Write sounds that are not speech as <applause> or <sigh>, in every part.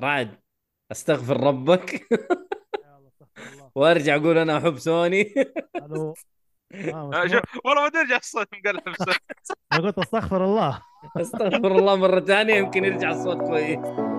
رعد أستغفر ربك. وأرجع أقول أنا أحب سوني. ألو آه آه، والله ما ترجع الصوت مقلب أنا قلت أستغفر الله. أستغفر الله مرة ثانية يمكن يرجع الصوت كويس.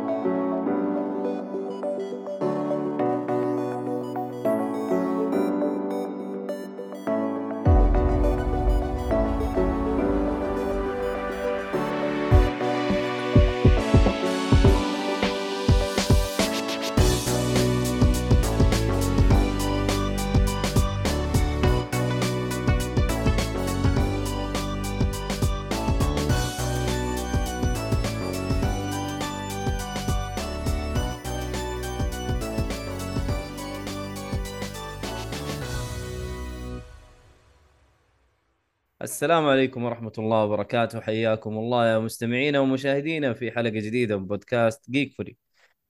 السلام عليكم ورحمة الله وبركاته. حياكم الله يا مستمعينا ومشاهدينا في حلقة جديدة من بودكاست جيك فري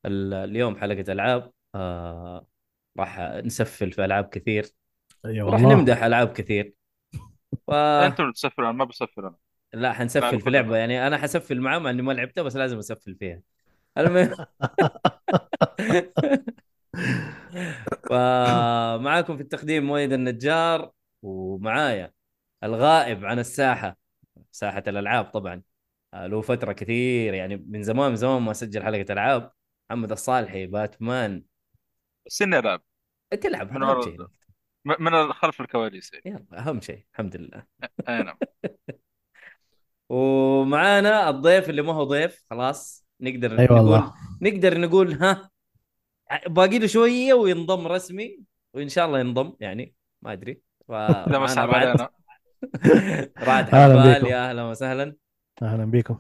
اليوم حلقة ألعاب. آه راح نسفل في ألعاب كثير. وراح والله. نمدح ألعاب كثير. ف... أنتم اللي تسفلون أنا ما بسفل أنا. لا حنسفل في لعبة. يعني أنا حسفل معاه مع إني ما لعبتها بس لازم أسفل فيها. المهم. <laughs> <laughs> فمعاكم في التقديم مويد النجار ومعايا الغائب عن الساحة ساحة الألعاب طبعا. آه، له فترة كثير يعني من زمان من زمان ما سجل حلقة ألعاب. محمد الصالحي باتمان. بس اني العب تلعب من ورا من خلف الكواليس. يلا أهم شيء الحمد لله. أي نعم. <laughs> ومعانا الضيف اللي ما هو ضيف خلاص نقدر أي نقول والله نقدر نقول ها باقي له شوية وينضم رسمي وإن شاء الله ينضم يعني ما أدري. اذا ما رعد علينا <laughs> رعد أهلا حبال. يا أهلا وسهلا أهلا بكم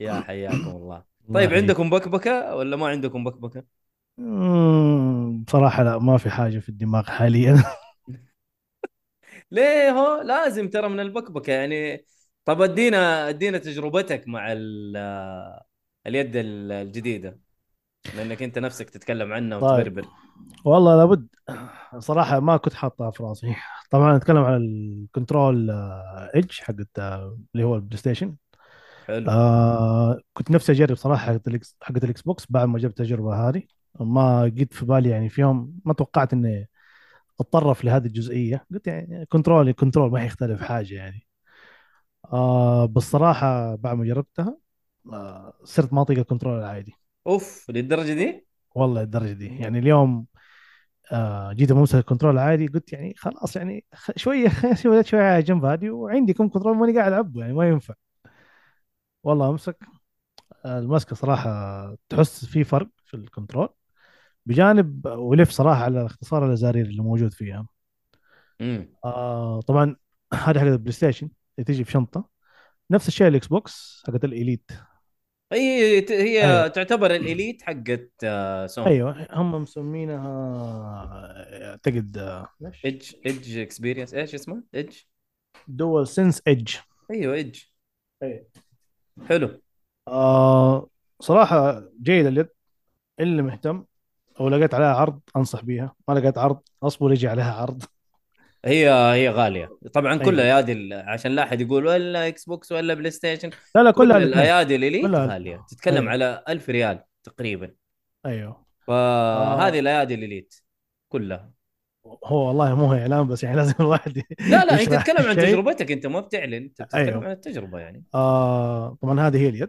يا حياكم الله طيب. عندكم بكبكة ولا ما عندكم بكبكة؟ مم، بصراحة لا ما في حاجة في الدماغ حاليا <laughs> ليه هو لازم ترى من البكبكة يعني طب أدينا أدينا تجربتك مع ال- اليد ال- الجديدة لأنك أنت نفسك تتكلم عنها طيب. وتبربر. والله لابد. صراحة ما كنت حاطها في راسي. طبعا نتكلم عن ال control Edge حقت آه، اللي هو ال PlayStation. حلو. آه كنت نفسي أجرب حقت ال X حقت ال Xbox بعد ما جبت التجربة هذه. ما جيت في بالي يعني في يوم ما توقعت إني أتطرق لهذه الجزئية. قلت يعني control control ما حيختلف حاجة يعني. آه بالصراحة بعد ما جربتها آه صرت ما أطيق ال control العادي. أوف للدرجة دي؟ والله الدرجة دي. يعني اليوم آه جيت امسك ال control العادي قلت يعني خلاص يعني شوية <laughs> شوية شوية على جنب هذه وعندي كم control ماني قاعد العبه يعني ما ينفع. والله أمسك. المسكة صراحة تحس في فرق في ال control. بجانب ولف صراحة على اختصار الازارير اللي موجود فيها. امم آه طبعا <clears throat> هذه حقت ال PlayStation اللي تيجي في شنطة. نفس الشيء ال Xbox حقت ال Elite. هي هي أيوة. تعتبر ال Elite حقت آه، سوني أيوه هم مسمينها أعتقد آه، ليش؟ Edge Edge experience إيش اسمه؟ Edge DualSense Edge أيوه Edge أيوة. حلو. آه صراحة جيد اليد اللي مهتم. أو لقيت عليها عرض أنصح بيها. ما لقيت عرض أصبر يجي عليها عرض. هي هي غالية. طبعا كل أيوة. ايادي ال- عشان لا أحد يقول ولا Xbox ولا PlayStation لا لا كل الأيادي كلها- غالية. تتكلم أيوة. على ألف ريال تقريبا. أيوه. فهذه آه. الأيادي ال Elite كلها. هو والله مو إعلان بس يعني <laughs> لازم الواحد لا لا أنت تتكلم عن. تجربتك أنت ما بتعلن. أنت بتتكلم أيوه. عن التجربة يعني. آه طبعا هذه هي اليد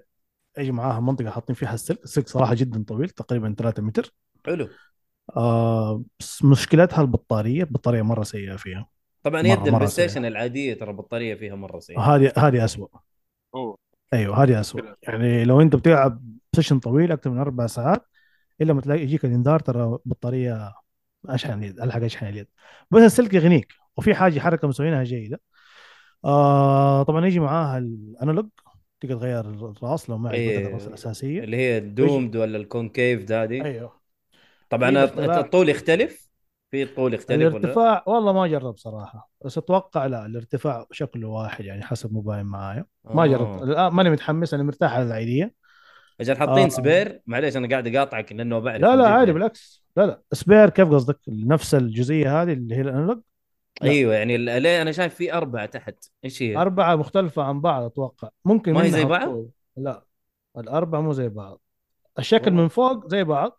يجي معاها منطقة حاطين فيها السلك. السلك صراحة جدا طويل تقريبا 3 متر. حلو. آه بس مشكلتها البطارية البطارية مرة سيئة فيها. طبعا يد ال Play. Station العادية ترى البطارية فيها مرة سيئة. هذه هذه أسوأ. أوه. أيوه هذه اسوء. يعني لو أنت بتلعب session طويل أكثر من أربع ساعات إلا ما تلاقي يجيك الإنذار ترى بطارية أشحن اليد الحق أشحن اليد. بس السلك يغنيك وفي حاجة حركة مسوينها جيدة. آه طبعا يجي معاها ال analog تقدر تغير الرأس لو ما عجبتك إيه. الرأس الأساسية. اللي هي ال domed ولا ال concave ده هذه. أيوه. طبعا. الطول يختلف في الطول يختلف ولا الارتفاع والله ما جرب صراحة بس أتوقع لا الارتفاع شكله واحد يعني حسب ما باين معايا ما آه. جربت الآن ماني متحمس أنا مرتاح على العادية أجل حاطين آه. سبير معليش أنا قاعد أقاطعك لأنه بعرف لا لا عادي. بالعكس لا لا سبير كيف قصدك نفس الجزئية هذه اللي هي ال analog لا. أيوه يعني ليه أنا شايف في أربعة تحت إيش هي؟ أربعة مختلفة عن بعض أتوقع ممكن ما هي زي بعض؟ لا الأربعة مو زي بعض الشكل والله. من فوق زي بعض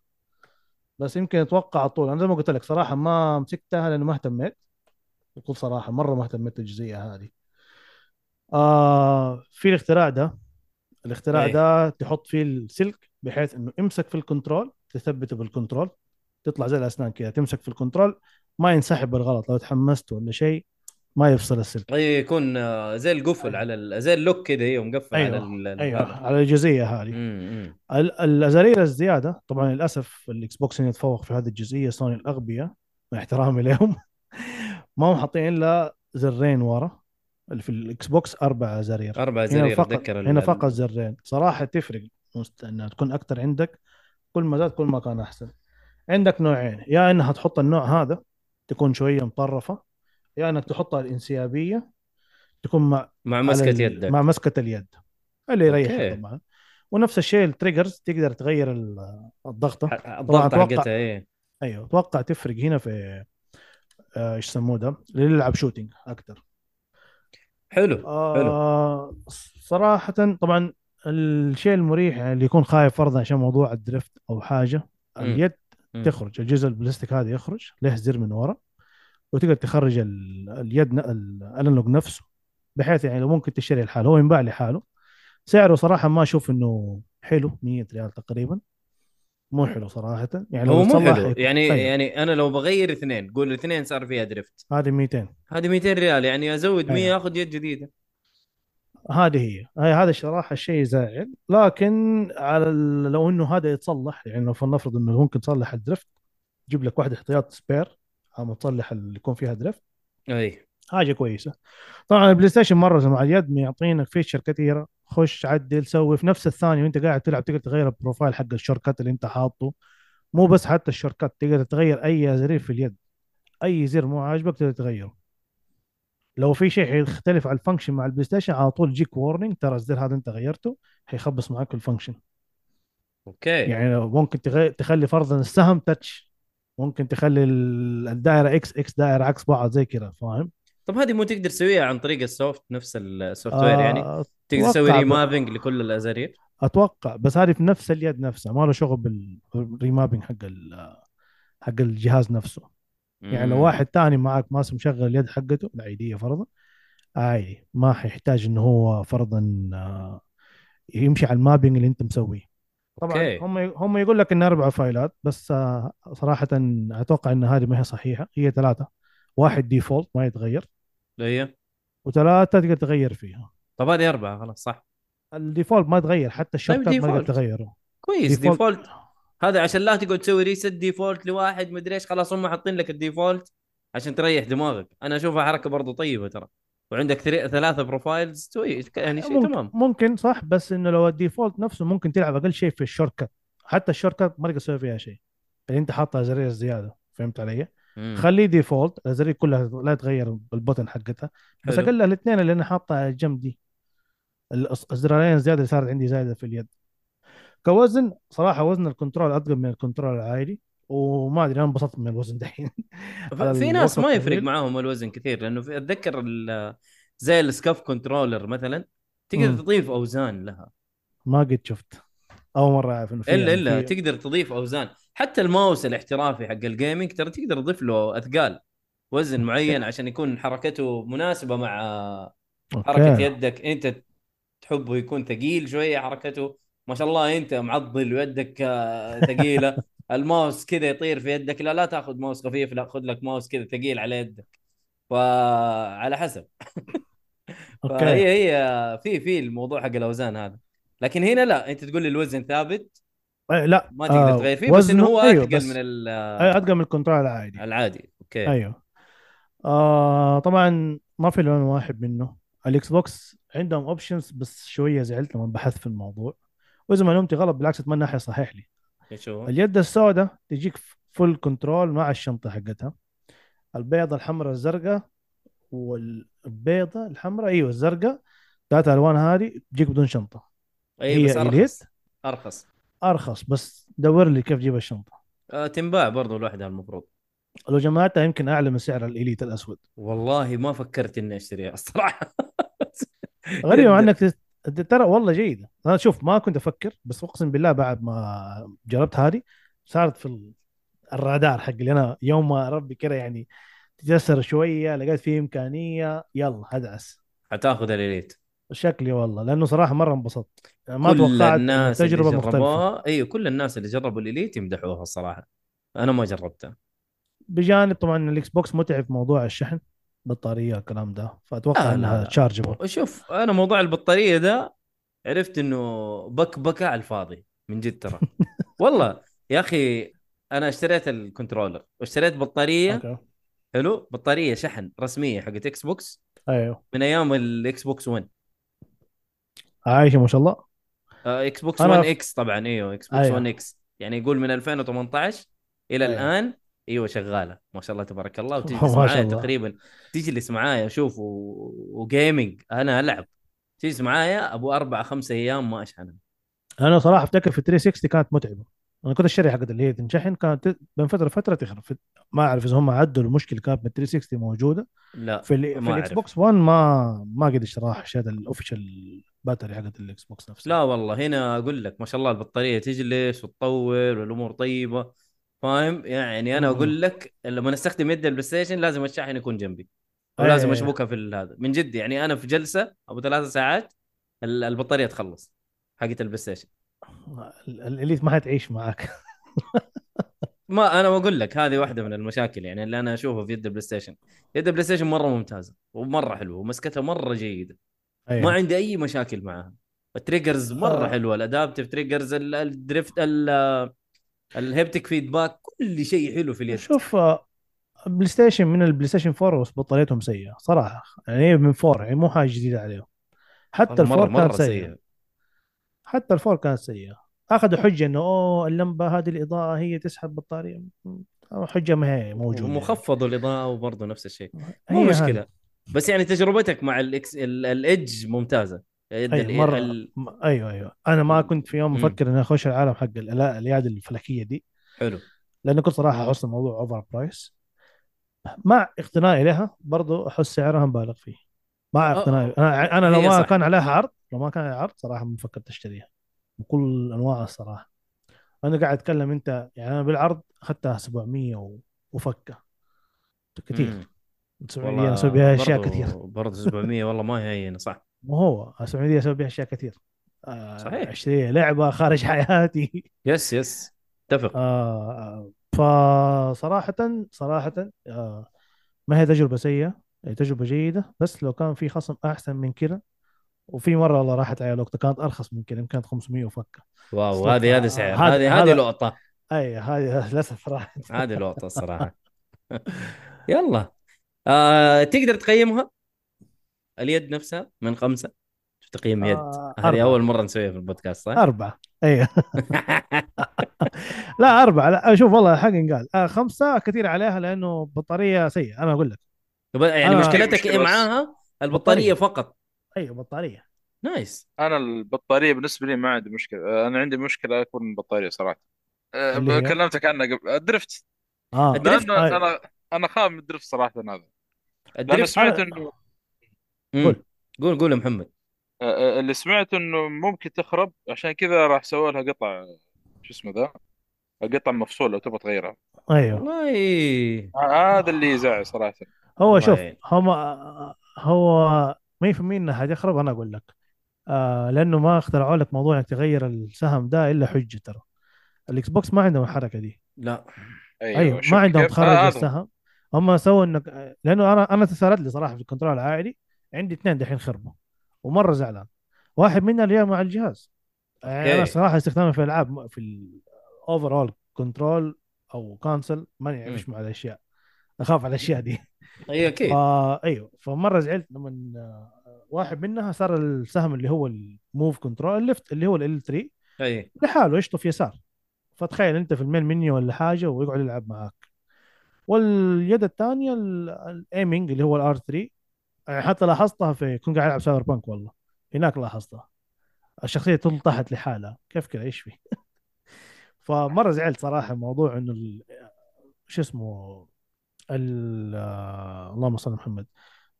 بس يمكن أتوقع الطول أنا زي ما قلت لك صراحة ما مسكتها لأنه ما اهتميت. بكل صراحة مرة ما اهتميت بالجزئية هذه. آه في الاختراع ده. الاختراع أي. ده تحط فيه السلك بحيث إنه امسك في ال control تثبته بال control. تطلع زي الأسنان كذا تمسك في ال control. ما ينسحب بالغلط. لو تحمست ولا شيء ما يفصل السلك. أي يكون آه، زي القفل على ال... زي ال lock كذا أيوه مقفل على أيوه ال... أيوه هذا. على الجزئية هذه. ال- الازارير الزيادة طبعا للأسف الإكس بوكس يتفوق في هذه الجزئية سوني الأغبياء مع احترامي لهم <laughs> ما هم حاطين الا زرين ورا اللي في الإكس بوكس أربع ازارير أربع هنا زرير فقط أتذكر ال- هنا فقط زرين. صراحة تفرق مست... إنها تكون أكثر عندك كل ما زاد كل ما كان أحسن. عندك نوعين يا إنها تحط النوع هذا تكون شوية مطرفة يا إنك تحطها الإنسيابية تكون مع مع مسكة ال- يدك. مع مسكة اليد. اللي. طبعا. ونفس الشيء ال triggers تقدر تغير ال- الضغطة. ح- الضغط أتوقع- حقتها إيه. أيوه أتوقع تفرق هنا في آه، إيش يسموه ده؟ اللي يلعب shooting أكثر حلو حلو. آه صراحة طبعا الشيء المريح يعني اللي يكون خايف فرضا عشان موضوع ال drift أو حاجة مم. اليد مم. تخرج الجزء البلاستيك هذا يخرج له زر من ورا. وتقدر تخرج ال- اليد ن- ال- ال analog نفسه بحيث يعني لو ممكن تشتري لحاله هو ينباع لحاله. سعره صراحة ما أشوف إنه حلو 100 ريال تقريبا. مو حلو صراحة. يعني هو مو حلو. يعني أيوة. يعني أنا لو بغير اثنين قول الاثنين صار فيها drift هذه 200 هذه 200 ريال يعني أزود 100 أيوة. آخذ يد جديدة. هذه هي. هاي هذا الصراحه الشيء زائل لكن على لو إنه هذا يتصلح يعني لو فلنفرض إنه ممكن تصلح ال drift جيب لك واحدة احتياط spare اما تصلح اللي يكون فيها drift أي. حاجة كويسة. طبعا البلاي ستيشن مرة مع اليد يعطينك feature كثيرة. خش عدل سوي في نفس الثانية وأنت قاعد تلعب تقدر تغير ال profile حق ال shortcut اللي أنت حاطه. مو بس حتى ال shortcut تقدر تغير أي زرير في اليد. أي زر مو عاجبك تقدر تغيره. لو في شيء حيختلف على ال function مع البلاي ستيشن على طول يجيك warning ترى الزر هذا أنت غيرته حيخبص معك ال function أوكي. يعني ممكن. تخلي فرضا السهم touch ممكن تخلي ال- الدائرة X X دائرة عكس بعض زي كذا فاهم؟ طب هذه مو تقدر تسويها عن طريق ال soft نفس ال software يعني؟ آه، تقدر تسوي remapping لكل الازارير أتوقع بس هذه في نفس اليد نفسها ما له شغل بال remapping حق. حق الجهاز نفسه. يعني لو مم. واحد تاني معك ماسك مشغل اليد حقته العادية فرضا. عادي ما حيحتاج إنه هو فرضا آه، يمشي على ال mapping اللي أنت مسويه. طبعا أوكي. هم هم يقول لك إن أربع فايلات بس آه، صراحة أتوقع إن هذه ما هي صحيحة. هي ثلاثة. واحد default ما يتغير. أيوه وثلاثة تقدر تغير فيها. طب هذه أربعة خلاص صح. ال default ما يتغير حتى الشورت ما تقدر. تغيره. كويس default. default. هذا عشان لا تقعد تسوي reset default لواحد مدري إيش خلاص هم حاطين لك ال default عشان تريح دماغك. أنا أشوفها حركة برضو طيبة ترى. وعندك ثلاثة profiles تسوي يعني شيء ممكن, تمام. ممكن صح بس إنه لو ال default نفسه ممكن تلعب أقل شيء في ال shortcut حتى ال shortcut ما تقدر تسوي فيها شيء. اللي أنت حاطها زرير زيادة فهمت علي؟ مم. خليه default. الزرير كلها لا تغير بال button حقتها. بس. أقل الاثنين اللي أنا حاطها على الجنب دي الزرارين الزيادة اللي صارت عندي زايدة في اليد. كوزن صراحة وزن ال control اثقل من ال control العادي. وما أدري أنا انبسطت من الوزن دحين. <laughs> في ناس ما يفرق. معاهم الوزن كثير لأنه في أتذكر زي ال SCUF controller مثلا تقدر. تضيف أوزان لها. ما قد شفت. أول مرة أعرف إنه إلا إلا تقدر تضيف أوزان. حتى الماوس الاحترافي حق ال gaming ترى تقدر تضيف له أثقال وزن معين عشان يكون حركته مناسبة مع حركة أوكي. يدك. أنت تحبه يكون ثقيل شوية حركته. ما شاء الله أنت معضل ويدك آه، ثقيلة. <laughs> الماوس كذا يطير في يدك لا لا تاخذ ماوس خفيف لا خذ لك ماوس كذا ثقيل على يدك. فعلى حسب. <laughs> أوكي. فهي هي في في الموضوع حق الأوزان هذا. لكن هنا لا أنت تقول لي الوزن ثابت؟ أي لا. ما تقدر آه، تغير فيه بس إنه هو أيوه، اثقل من ال- اثقل من ال control العادي. العادي. أوكي. أيوه. آه طبعا ما في لون واحد منه. الاكس بوكس عندهم options بس شوية زعلت لما بحثت في الموضوع. وإذا معلومتي غلط بالعكس أتمنى احد يصحح لي. اليد السوداء تجيك full control مع الشنطة حقتها. البيضة الحمراء الزرقاء والبيضة الحمراء إيوه الزرقاء. ثلاث ألوان هذه تجيك بدون شنطة. اي هي بس؟ أرخص. أرخص. أرخص بس دور لي كيف تجيب الشنطة. آه تنباع برضو لوحدها المفروض لو جمعتها يمكن أعلى من سعر الإليت الأسود. والله ما فكرت إني أشتريها الصراحة. <laughs> غريبة مع إنك. ترى والله جيدة. أنا شوف ما كنت أفكر بس أقسم بالله بعد ما جربت هذه صارت في ال- الرادار حق اللي أنا يوم ما ربي كده يعني تجسر شوية لقيت فيه إمكانية يلا هدعس حتاخذ الإليت. شكلي والله لأنه صراحة مرة انبسطت. ما كل توقعت إنه الناس اللي تجربة مختلفة. جربوها إيوه كل الناس اللي جربوا ال Elite يمدحوها الصراحه أنا ما جربتها بجانب طبعا الإكس بوكس متعب في موضوع الشحن. بطاريه الكلام ده. فأتوقع لا إنها chargeable شوف أنا موضوع البطارية ده عرفت إنه بكبكه على الفاضي من جد ترى. <laughs> والله يا أخي أنا اشتريت ال controller واشتريت بطارية. أوكي. حلو؟ بطارية شحن رسمية حقت إكس بوكس أيوه. من أيام الاكس بوكس 1 عايشة ما شاء الله. آه، إكس بوكس أنا 1 ف- إكس طبعا. إيوه إكس بوكس 1 أيوه إكس يعني يقول من 2018 إلى أيوه. الآن إيوه شغالة. ما شاء الله تبارك الله. <laughs> وتجلس معايا تقريبا تجلس معايا شوف و... و gaming أنا ألعب. تجلس معايا أبو أربع خمسة أيام ما أشحنها. أنا صراحة أفتكر في 360 كانت متعبة. أنا كنت اشتري حقت اللي هي تنشحن. كانت بين فترة لفترة تخرب. ما أعرف إذا هم عدوا المشكلة كانت من 360 موجودة. لا في ال في الإكس بوكس 1 ما ما قد اشتراها. اشتريت ال official battery حقت الإكس بوكس نفسها. لا والله هنا أقول لك ما شاء الله البطارية تجلس وتطول والأمور طيبة. فاهم؟ يعني أنا. أقول لك لما استخدم يد البلاي ستيشن لازم الشاحن يكون جنبي. أو اي لازم اي أشبكها في هذا. من جد يعني أنا في جلسة أبو ثلاث ساعات ال- البطارية تخلص حقت البلاي ستيشن. ال- ال Elite ما حتعيش معاك. <laughs> ما أنا بقول لك هذه واحدة من المشاكل يعني اللي أنا أشوفها في يد البلاي ستيشن. يد البلاي ستيشن مرة ممتازة ومرة حلوة ومسكتها مرة جيدة. ما أيوه عندي أي مشاكل معها. ال triggers مرة آه. حلوة ال adaptive triggers ال- ال drift ال- ال haptic feedback كل شيء حلو في اليد. شوف آه، بلاي ستيشن من البلاي ستيشن 4 بس بطاريتهم سيئة صراحة. يعني هي من 4 يعني مو حاجة جديدة عليهم. حتى ال four كانت مرة سيئة. سيء حتى ال four كانت سيئة. أخذوا حجة إنه أوه اللمبة هذه الإضاءة هي تسحب بطارية. حجة ما هي موجودة. يعني. ومخفض الإضاءة وبرضه نفس الشيء. مو. مشكلة. بس يعني تجربتك مع الاكس ال- ال Edge ممتازة. يد أيوه ال- مرة ال- أيوه أيوه. أنا ما كنت في يوم. مفكر إني أخش العالم حق ال- الايادي الفلكية دي. حلو. لأنه كنت صراحة أحس الموضوع overpriced مع اقتنائي لها برضو أحس سعرها مبالغ فيه. مع أه، اقتنائي. أنا أنا لو ما صح. كان عليها عرض لو ما كان عليها عرض صراحة ما فكرت أشتريها. بكل أنواعها الصراحة. أنا قاعد أتكلم أنت يعني أنا بالعرض أخذتها 700 و- وفكة. كثير مم. 700 أنا أسوي بها اشياء كثير برضه 700 والله ما هي هينة صح. مو هو 700 أسوي بها أشياء كثير. آه، صحيح. أشتري لعبة خارج <laughs> حياتي. يس يس. اتفق. آه فصراحة صراحة آه ما هي تجربة سيئة هي تجربة جيدة بس لو كان في خصم أحسن من كذا وفي مرة والله راحت علي الوقت كانت أرخص من كذا يمكن كانت 500 وفكة واو. هذه هذا سعر. هذه هذه لقطة. أي هذه <laughs> للأسف راحت. هذه لقطة الصراحة. <laughs> يلا. آه تقدر تقيمها؟ اليد نفسها من خمسة تقييم يد آه، هذه أربعة. أول مرة نسويها في البودكاست صح؟ أربعة أي <laughs> لا أربعة لا شوف والله الحق ينقال آه خمسة كثير عليها لأنه بطارية سيئة أنا أقول لك يعني أنا- مشكلتك مشكلة إيه. معاها؟ البطارية بطارية. فقط أيوه بطارية nice أنا البطارية بالنسبة لي ما عندي مشكلة أنا عندي مشكلة اكبر من البطاريه صراحة أه، هي؟ كلمتك عنها قبل ال drift آه ال drift؟ لأن أي. أنا أنا خاف من ال drift صراحة هذا لأن ال drift سمعت إنه. قول. قول قول يا محمد. أه، أه، اللي سمعت إنه ممكن تخرب عشان كذا راح سووا لها قطع شو اسمه ذا؟ قطع مفصول لو تبغى تغيرها. أيوه. والله. آه، هذا اللي يزعل صراحة. هو شوف. هم هو 100% إنها حتخرب أنا أقول لك. آه لأنه ما اخترعوا لك موضوع إنك تغير السهم ده إلا حجة ترى. الإكس بوكس ما عندهم الحركة دي. لا. أيوه شوف ما عندهم؟ تخرج آه،. السهم هم سووا إنك لأنه أنا أنا تسالت لي صراحة في الكنترول العائلي عندي اثنين دحين خربوا ومرة زعلان. واحد منها اللي هي مع الجهاز. يعني أنا. صراحة استخدامي في الألعاب في الاوفر اول كنترول أو كونسل ماني عايش مع الأشياء. أخاف على الأشياء دي. <laughs> اي أكيد. فا أيوه فمرة زعلت لما آه، واحد منها صار السهم اللي هو الموف كنترول الليفت اللي هو ال 3 أي. لحاله يشطف يسار. فتخيل أنت في المين منيو ولا حاجة ويقعد يلعب معاك. واليد الثانية الايمنج اللي هو الار 3 يعني حتى لاحظتها في كنت قاعد ألعب سايبر بانك والله. هناك لاحظتها. الشخصية تحت لحالها. كيف كذا؟ إيش في؟ <laughs> فمرة زعلت صراحة موضوع إنه ال- شو اسمه؟ ال- اللهم صل محمد.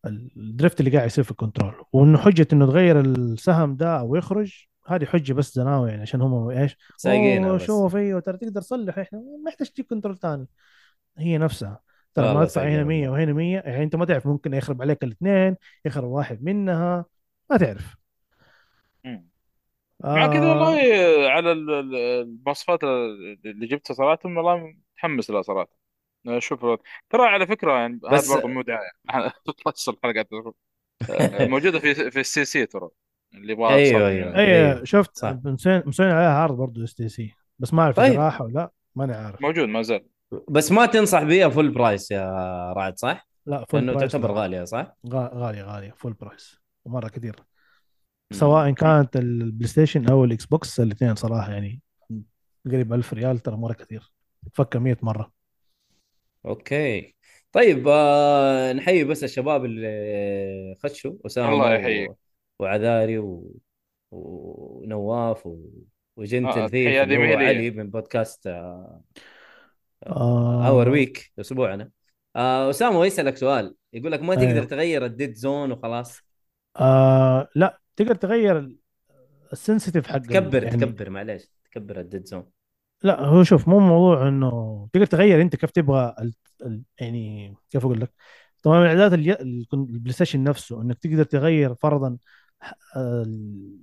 الدريفت اللي قاعد يصير في الكنترول. وإنه حجة إنه تغير السهم ده أو يخرج هذه حجة بس زناوي يعني عشان هم إيش؟ بس. شوف أيوه ترى تقدر تصلح إحنا ما يحتاج تجيب كنترول ثاني. هي نفسها. ترى ما ادفع هنا سايقينها 100 مرة. وهنا 100 يعني انت ما تعرف ممكن يخرب عليك الاثنين يخرب واحد منها. ما تعرف. مم. مع كذا آه والله على ال- ال- المواصفات اللي جبتها صراحة والله متحمس لها صراحة. شوف ترى على فكرة يعني هذا بس برضه مو دعاية <laughs> خلص الحلقة موجودة في في السي سي ترى اللي يبغى أيوه أيوه. يعني اي أيوه شفت صح. مسوين مسوين عليها عرض برضه STC. بس ما أعرف إذا طيب. راح ولا لا. ماني عارف. موجود ما زال. بس ما تنصح بيها full price يا رعد صح؟ لا فول لأنه برايس تعتبر غالية صح؟ غا- غالية غالية فول برايس ومرة كثير. سواء كانت البلاي ستيشن أو الإكس بوكس الاثنين صراحة يعني قريب 1000 ريال ترى مرة كثير. فكة 100 مرة. أوكي. طيب آه نحيي بس الشباب اللي خشوا اسامه الله و... يحييك. وعذاري و... ونواف و... وجنتل آه ثيف التحية اللي هذه هو مي لي علي من بودكاست آه اور ويك أسبوعنا. آه أسامة يسألك سؤال. يقول لك ما تقدر أيوه تغير الديد زون وخلاص؟ آه لا تقدر تغير السنسيتيف حق. تكبر يعني تكبر معليش. تكبر الديد زون لا هو شوف مو موضوع إنه تقدر تغير أنت كيف تبغى ال... ال... يعني كيف أقول لك؟ طبعا من اعدادات الي... ال- البلاي ستيشن نفسه إنك تقدر تغير فرضا ال...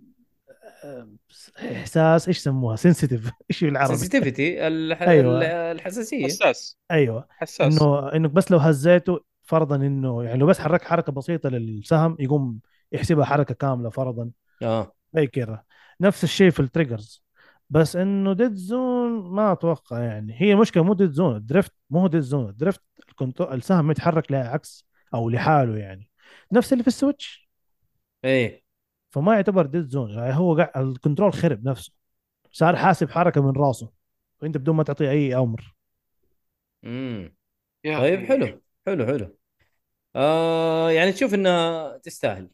إحساس إيش سموها sensitive <laughs> إيش بالعربي sensitivity الح... أيوه. الحساسية. حساس. أيوه. حساس. إنه إنك بس لو هزيته فرضا إنه يعني لو بس حرك حركة بسيطة للسهم يقوم يحسبها حركة كاملة فرضا. آه. زي كذا. نفس الشيء في ال triggers بس إنه dead zone ما أتوقع يعني. هي مشكله مو dead zone ال drift مو هو dead zone ال drift ال control السهم يتحرك لعكس أو لحاله يعني. نفس اللي في ال Switch إيه. فما يعتبر dead zone يعني هو قاعد ال control خرب نفسه. صار حاسب حركة من راسه. وانت بدون ما تعطيه أي أمر. امم طيب حلو. حلو حلو. آه يعني تشوف انها تستاهل.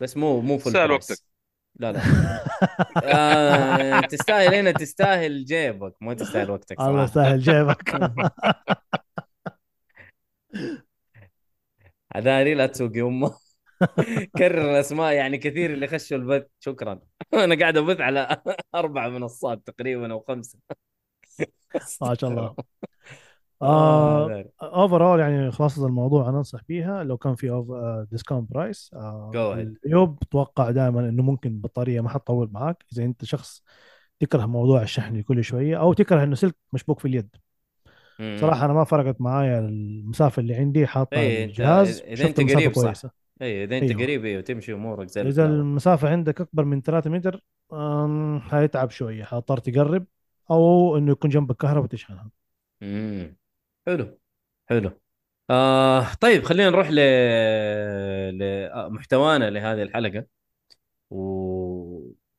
بس مو مو full تستاهل وقتك. لا لا. آه تستاهل هنا تستاهل جيبك. ما تستاهل وقتك الله صراحة. تستاهل جيبك. <laughs> عذاري لا تسوقي أمه. كرر الأسماء يعني كثير اللي خشوا البث شكرا. <laughs> أنا قاعد أبث على <laughs> أربع منصات تقريبا أو خمسة. <laughs> ما شاء الله. آه overall يعني خلاصة الموضوع أنا أنصح بيها لو كان في discount price آه العيوب أتوقع دائما إنه ممكن البطاريه ما حتطول معاك. إذا أنت شخص تكره موضوع الشحن كل شوية أو تكره إنه سلك مشبوك في اليد. صراحة أنا ما فرقت معايا المسافة اللي عندي حاطها اي أنت الجهاز إذا أنت قريب صح. اي إذا أنت أيوه. قريب أيوه تمشي أمورك زي إذا المسافة عندك أكبر من 3 متر أم، هيتعب شوية. حاضطر تقرب أو إنه يكون جنبك كهرباء تشحنها امم حلو. حلو. آه طيب خلينا نروح ل... لمحتوانا لهذه الحلقة. و...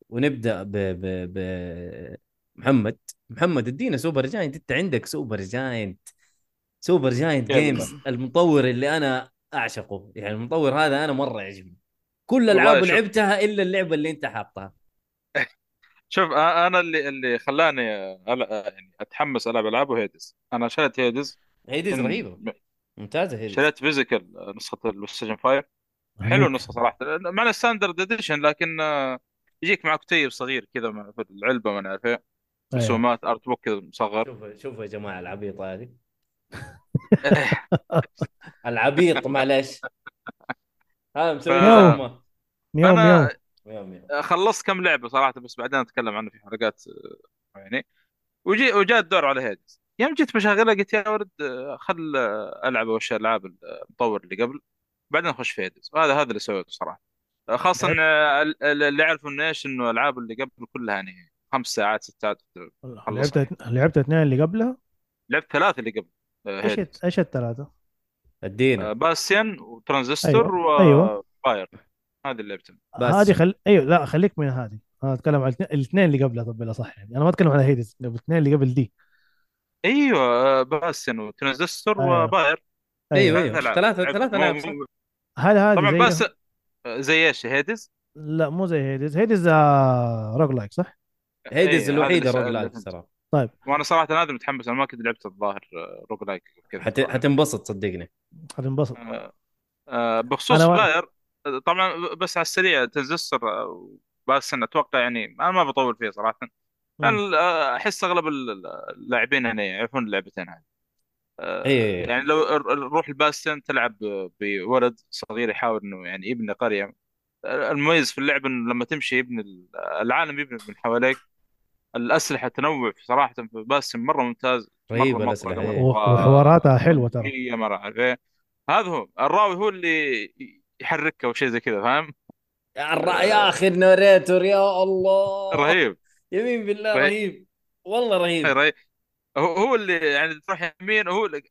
ونبدأ ب... ب... ب... محمد. محمد ادينا Supergiant. أنت عندك Supergiant. Supergiant Games المطور اللي أنا أعشقه. يعني المطور هذا أنا مرة يعجبني. كل شوف. لعبتها إلا اللعبة اللي أنت حاطها. شوف أنا اللي اللي خلاني. يعني أتحمس ألعب العابه Hades أنا شريت Hades Hades من رهيبة. ممتازة Hades شريت physical نسخة ال PlayStation 5 حلو النسخة صراحة. مع ال standard edition لكن آه، يجيك معك كتيب صغير كذا مع- في العلبة ما نعرف إيه. أيوه. رسومات art book كذا مصغر. شوفوا شوفوا يا جماعة العبيطة هذه. <laughs> العبيط معلش. هذا مسوي يوم يوم خلصت كم لعبة صراحة بس بعدين أتكلم عنه في حلقات آه، يعني. وجي وجاء الدور على Hades يوم جيت بشغلها قلت يا ولد آه، خل آه، ألعب وش العاب المطور اللي قبل. بعدين أخش في Hades وهذا هذا اللي سويته صراحة. خاصة ال- اللي يعرفوا انه إيش انه الالعاب اللي قبل كلها يعني خمس ساعات ست ساعات. لعبت لعبت اثنين اللي قبلها؟ لعبت ثلاثة اللي قبل. إيش إيش الثلاثه؟ أدينا. آه، Bastion و Transistor أيوه. و Pyre هذه اللي لعبتهم هذه خل أيوه لا خليك من هذه. أنا أتكلم عن الاثنين الاثنين اللي قبلها طب صح يعني. أنا ما أتكلم عن Hades الاثنين اللي قبل دي. أيوه آه، Bastion و Transistor أيوه. و Pyre. أيوه أيوه ثلاثة لعبت ثلاثة العاب هل هذه طبعا بس؟ آه، زي إيش؟ Hades؟ لا مو زي Hades. Hades آه roguelike صح؟ Hades اي هذا اللي الوحيدة roguelike صراحة. طيب. وأنا صراحة هذا متحمس أنا ما كنت لعبت الظاهر roguelike كذا حت... حتنبسط صدقني. حتنبسط. آه، آه، بخصوص أنا و... Pyre آه، طبعا بس على السريع Transistor Bastion أتوقع يعني أنا ما بطول فيه صراحة. آه، أحس أغلب ال- اللاعبين هنا يعرفون اللعبتين هذه. آه، إيه يعني لو ر- روح الباستن تلعب بولد صغير يحاول إنه يعني يبني قرية. المميز في اللعبه إنه لما تمشي يبني ال- العالم يبني من حواليك. الأسلحة تنوع صراحة في باستن مرة ممتاز مرة رهيبه الأسلحة مره وحواراتها حلوة ترى. مرة عارف إيه؟ هذا هو الراوي هو اللي يحركها أو شيء زي كذا فاهم؟ الر- يا آه، أخي الناريتور يا الله. رهيب. يمين بالله رهيب. رهيب. والله رهيب. رهيب. هو هو اللي يعني تروح يمين هو اللي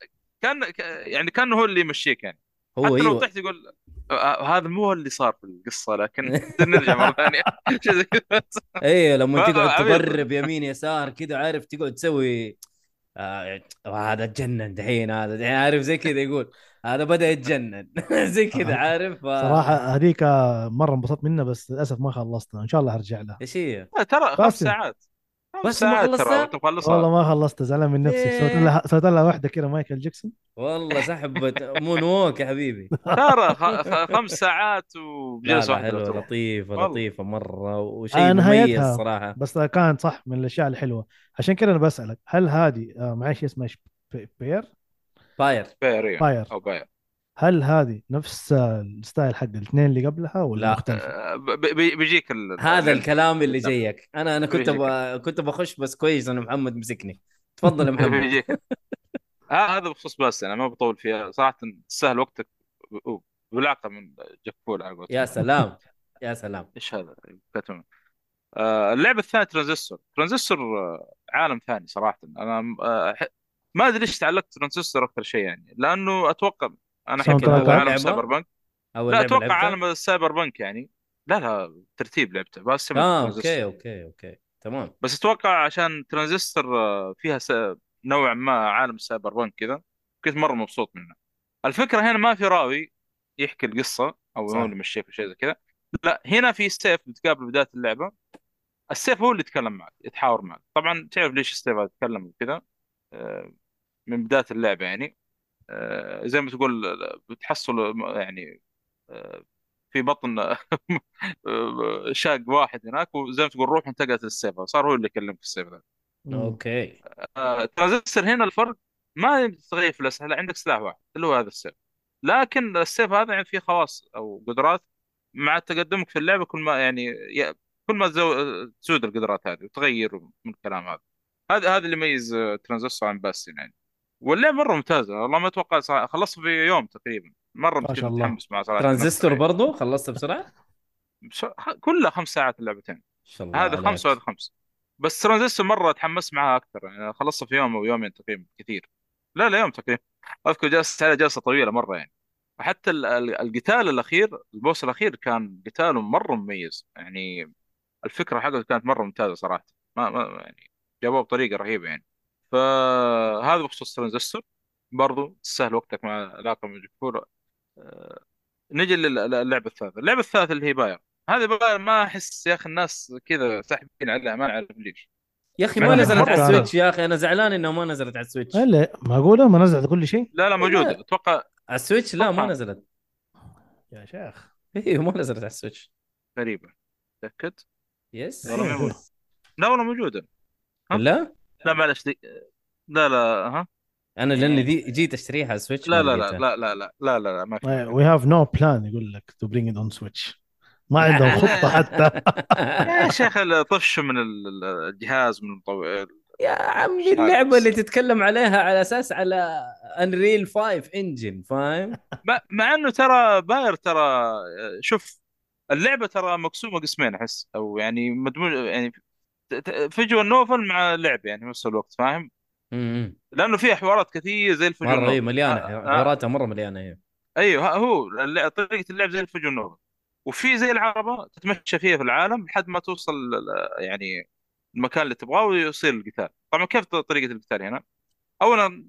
كان ك- يعني كان هو اللي يمشيك يعني. هو حتى لو إيوه. طحت يقول آه، هذا مو اللي صار في القصة لكن <laughs> نرجع مرة ثانية. <laughs> إيه لما تقعد تقرب يمين يسار كذا عارف تقعد تسوي آه هذا اتجنن دحين هذا دحين. عارف زي كذا يقول. هذا بدأ يتجنن. <laughs> زي كذا عارف؟ آه. صراحة هذيك مرة انبسطت منها بس للأسف ما خلصتها. إن شاء الله أرجع لها. إيش هي؟ لا، ترى خمس ساعات. بس ما ساعات ترى خلصتها؟ والله ما خلصتها زعلان من نفسي. سويت إيه. لها سويت لها واحدة كذا مايكل جاكسون والله سحبت moonwalk يا حبيبي. ترى خ- خ- خمس ساعات لا واحدة لطيفة والله. لطيفة مرة وشيء آه مميز نهايتها صراحة بس كانت صح من الأشياء الحلوة. عشان كذا أنا بسألك هل هذه آه معلش اسمها فاير باير. باير. أو باير. هل هذه نفس ال style حق الاثنين اللي قبلها ولا لا. آه، بيجيك ال- هذا ال- الكلام اللي زيك أنا أنا كنت. ب... كنت بخش بس كويس انه محمد مسكني. تفضل يا <laughs> محمد. بيجيك. آه هذا بخصوص بس أنا ما بطول فيها. صراحة تسهل وقتك. ب- بلعقه من جفول على. يا سلام. يا سلام. إيش هذا؟ كتم آه اللعبة الثانية ترانزستور. ترانزستور آه عالم ثاني صراحة. أنا آه ما أدري ليش تعلقت ترانزستور أكثر شيء يعني. لأنه أتوقع أنا حكيت عالم؟ cyberpunk لا أتوقع؟ عالم ال cyberpunk يعني. لا لا ترتيب لعبته. بس آه. أوكي أوكي أوكي. تمام. بس أتوقع عشان ترانزستور آه، فيها س... نوعا ما عالم cyberpunk كذا كنت مرة مبسوط منه. الفكرة هنا ما في راوي يحكي القصة أو. هو اللي مشيك شيء زي كذا لا هنا في سيف بتقابل بداية اللعبة. السيف هو اللي يتكلم معك يتحاور معك. طبعا تعرف ليش السيف هذا يتكلم وكذا آه، من بداية اللعبة يعني. زي ما تقول آه، بتحصل يعني آه، في بطن <laughs> آه، شاق واحد هناك وزي ما تقول روح انتقلت للسيف صار هو اللي يكلمك في السيف ذا. okay. آه، ترانزستور هنا الفرق ما تغير في الأسلحة لا عندك سلاح واحد اللي هو هذا السيف. لكن السيف هذا يعني فيه خواص أو قدرات مع تقدمك في اللعبة كل ما يعني كل ما تزو- تزود القدرات هذه وتغير من الكلام هذا. هذا هذا اللي يميز آه، ترانزستور عن Bastion يعني. واللعبه مرة ممتازه والله ما أتوقع صراحة خلصت في يوم تقريبا. مرة ما شاء الله. متحمس مع صراحة ترانزستور برضو خلصت بسرعة؟ بس- كلها خمس ساعات اللعبتين. ان شاء الله هذا عليك. خمس وهذا خمس. بس ترانزستور مرة تحمست معها أكثر. يعني خلصت في يوم أو يومين تقريبا كثير. لا لا يوم تقريبا. أذكر جلست على جلسة طويلة مرة يعني. ال- القتال الأخير ال boss الأخير كان قتاله مرة مميز. يعني الفكرة حقته كانت مرة ممتازة صراحة. ما, ما يعني جابوه بطريقة رهيبة يعني. فهذا بخصوص ترانزستور. برضو تسهل وقتك مع علاقه من جفور آه، نجي للعبه الثالثة. اللعبة الثالثة اللي هي Pyre. هذه Pyre ما أحس يا أخي الناس كذا ساحبين عليها ما أعرف ليش. يا أخي مع ما نزلت على السويتش يا أخي أنا زعلان انها ما نزلت على السويتش. لا معقوله ما نزلت كل شيء. لا لا موجوده. أتوقع على ال Switch لا ما. نزلت. يا شيخ. أيوه ما نزلت على ال Switch. غريبة. تأكد؟ yes موجود. لا والله موجودة؟ لا؟ لا معلش دي لا لا ها أنا لأني دي جيت أشتريها على ال Switch لا لا لا. لا لا لا لا لا, لا ما في we have no plan يقول لك to bring it on Switch ما <laughs> عندهم خطة حتى <laughs> يا شيخ طفش من ال- الجهاز من المطور يا عمي. اللعبة اللي تتكلم عليها على أساس على Unreal 5 engine فاهم؟ <laughs> مع- مع إنه ترى Pyre ترى شوف اللعبة ترى مقسومة قسمين أحس أو يعني مدموج يعني ت- ت- visual novel مع لعب يعني في نفس الوقت فاهم؟ امم لأنه فيها حوارات كثير زي ال visual مرة اي مليانة آه، آه. حواراتها مرة مليانة هي أيوه ها- هو طريقة اللعب زي ال visual novel. وفي زي العربة تتمشى فيها في العالم لحد ما توصل يعني المكان اللي تبغاه ويصير القتال. طبعا كيف طريقة القتال هنا؟ اولا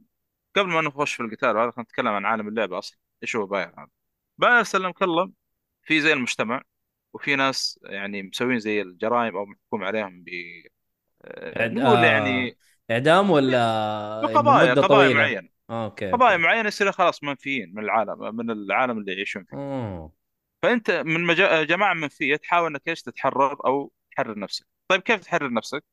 قبل ما نخش في القتال هذا خلينا نتكلم عن عالم اللعبه أصلا. إيش هو باير هذا؟ باير سلمك الله في زي المجتمع. وفي ناس يعني مسوين زي الجرائم أو محكوم عليهم ب آه، نقول آه، يعني إعدام ولا قضايا مدة قضايا طويلة؟ معينة. آه، أوكي. قضايا معينة يصيروا خلاص منفيين من العالم من العالم اللي يعيشون فيه. أوه. فأنت من مجا... جماعة منفية تحاول إنك إيش تتحرر أو تحرر نفسك. طيب كيف تحرر نفسك؟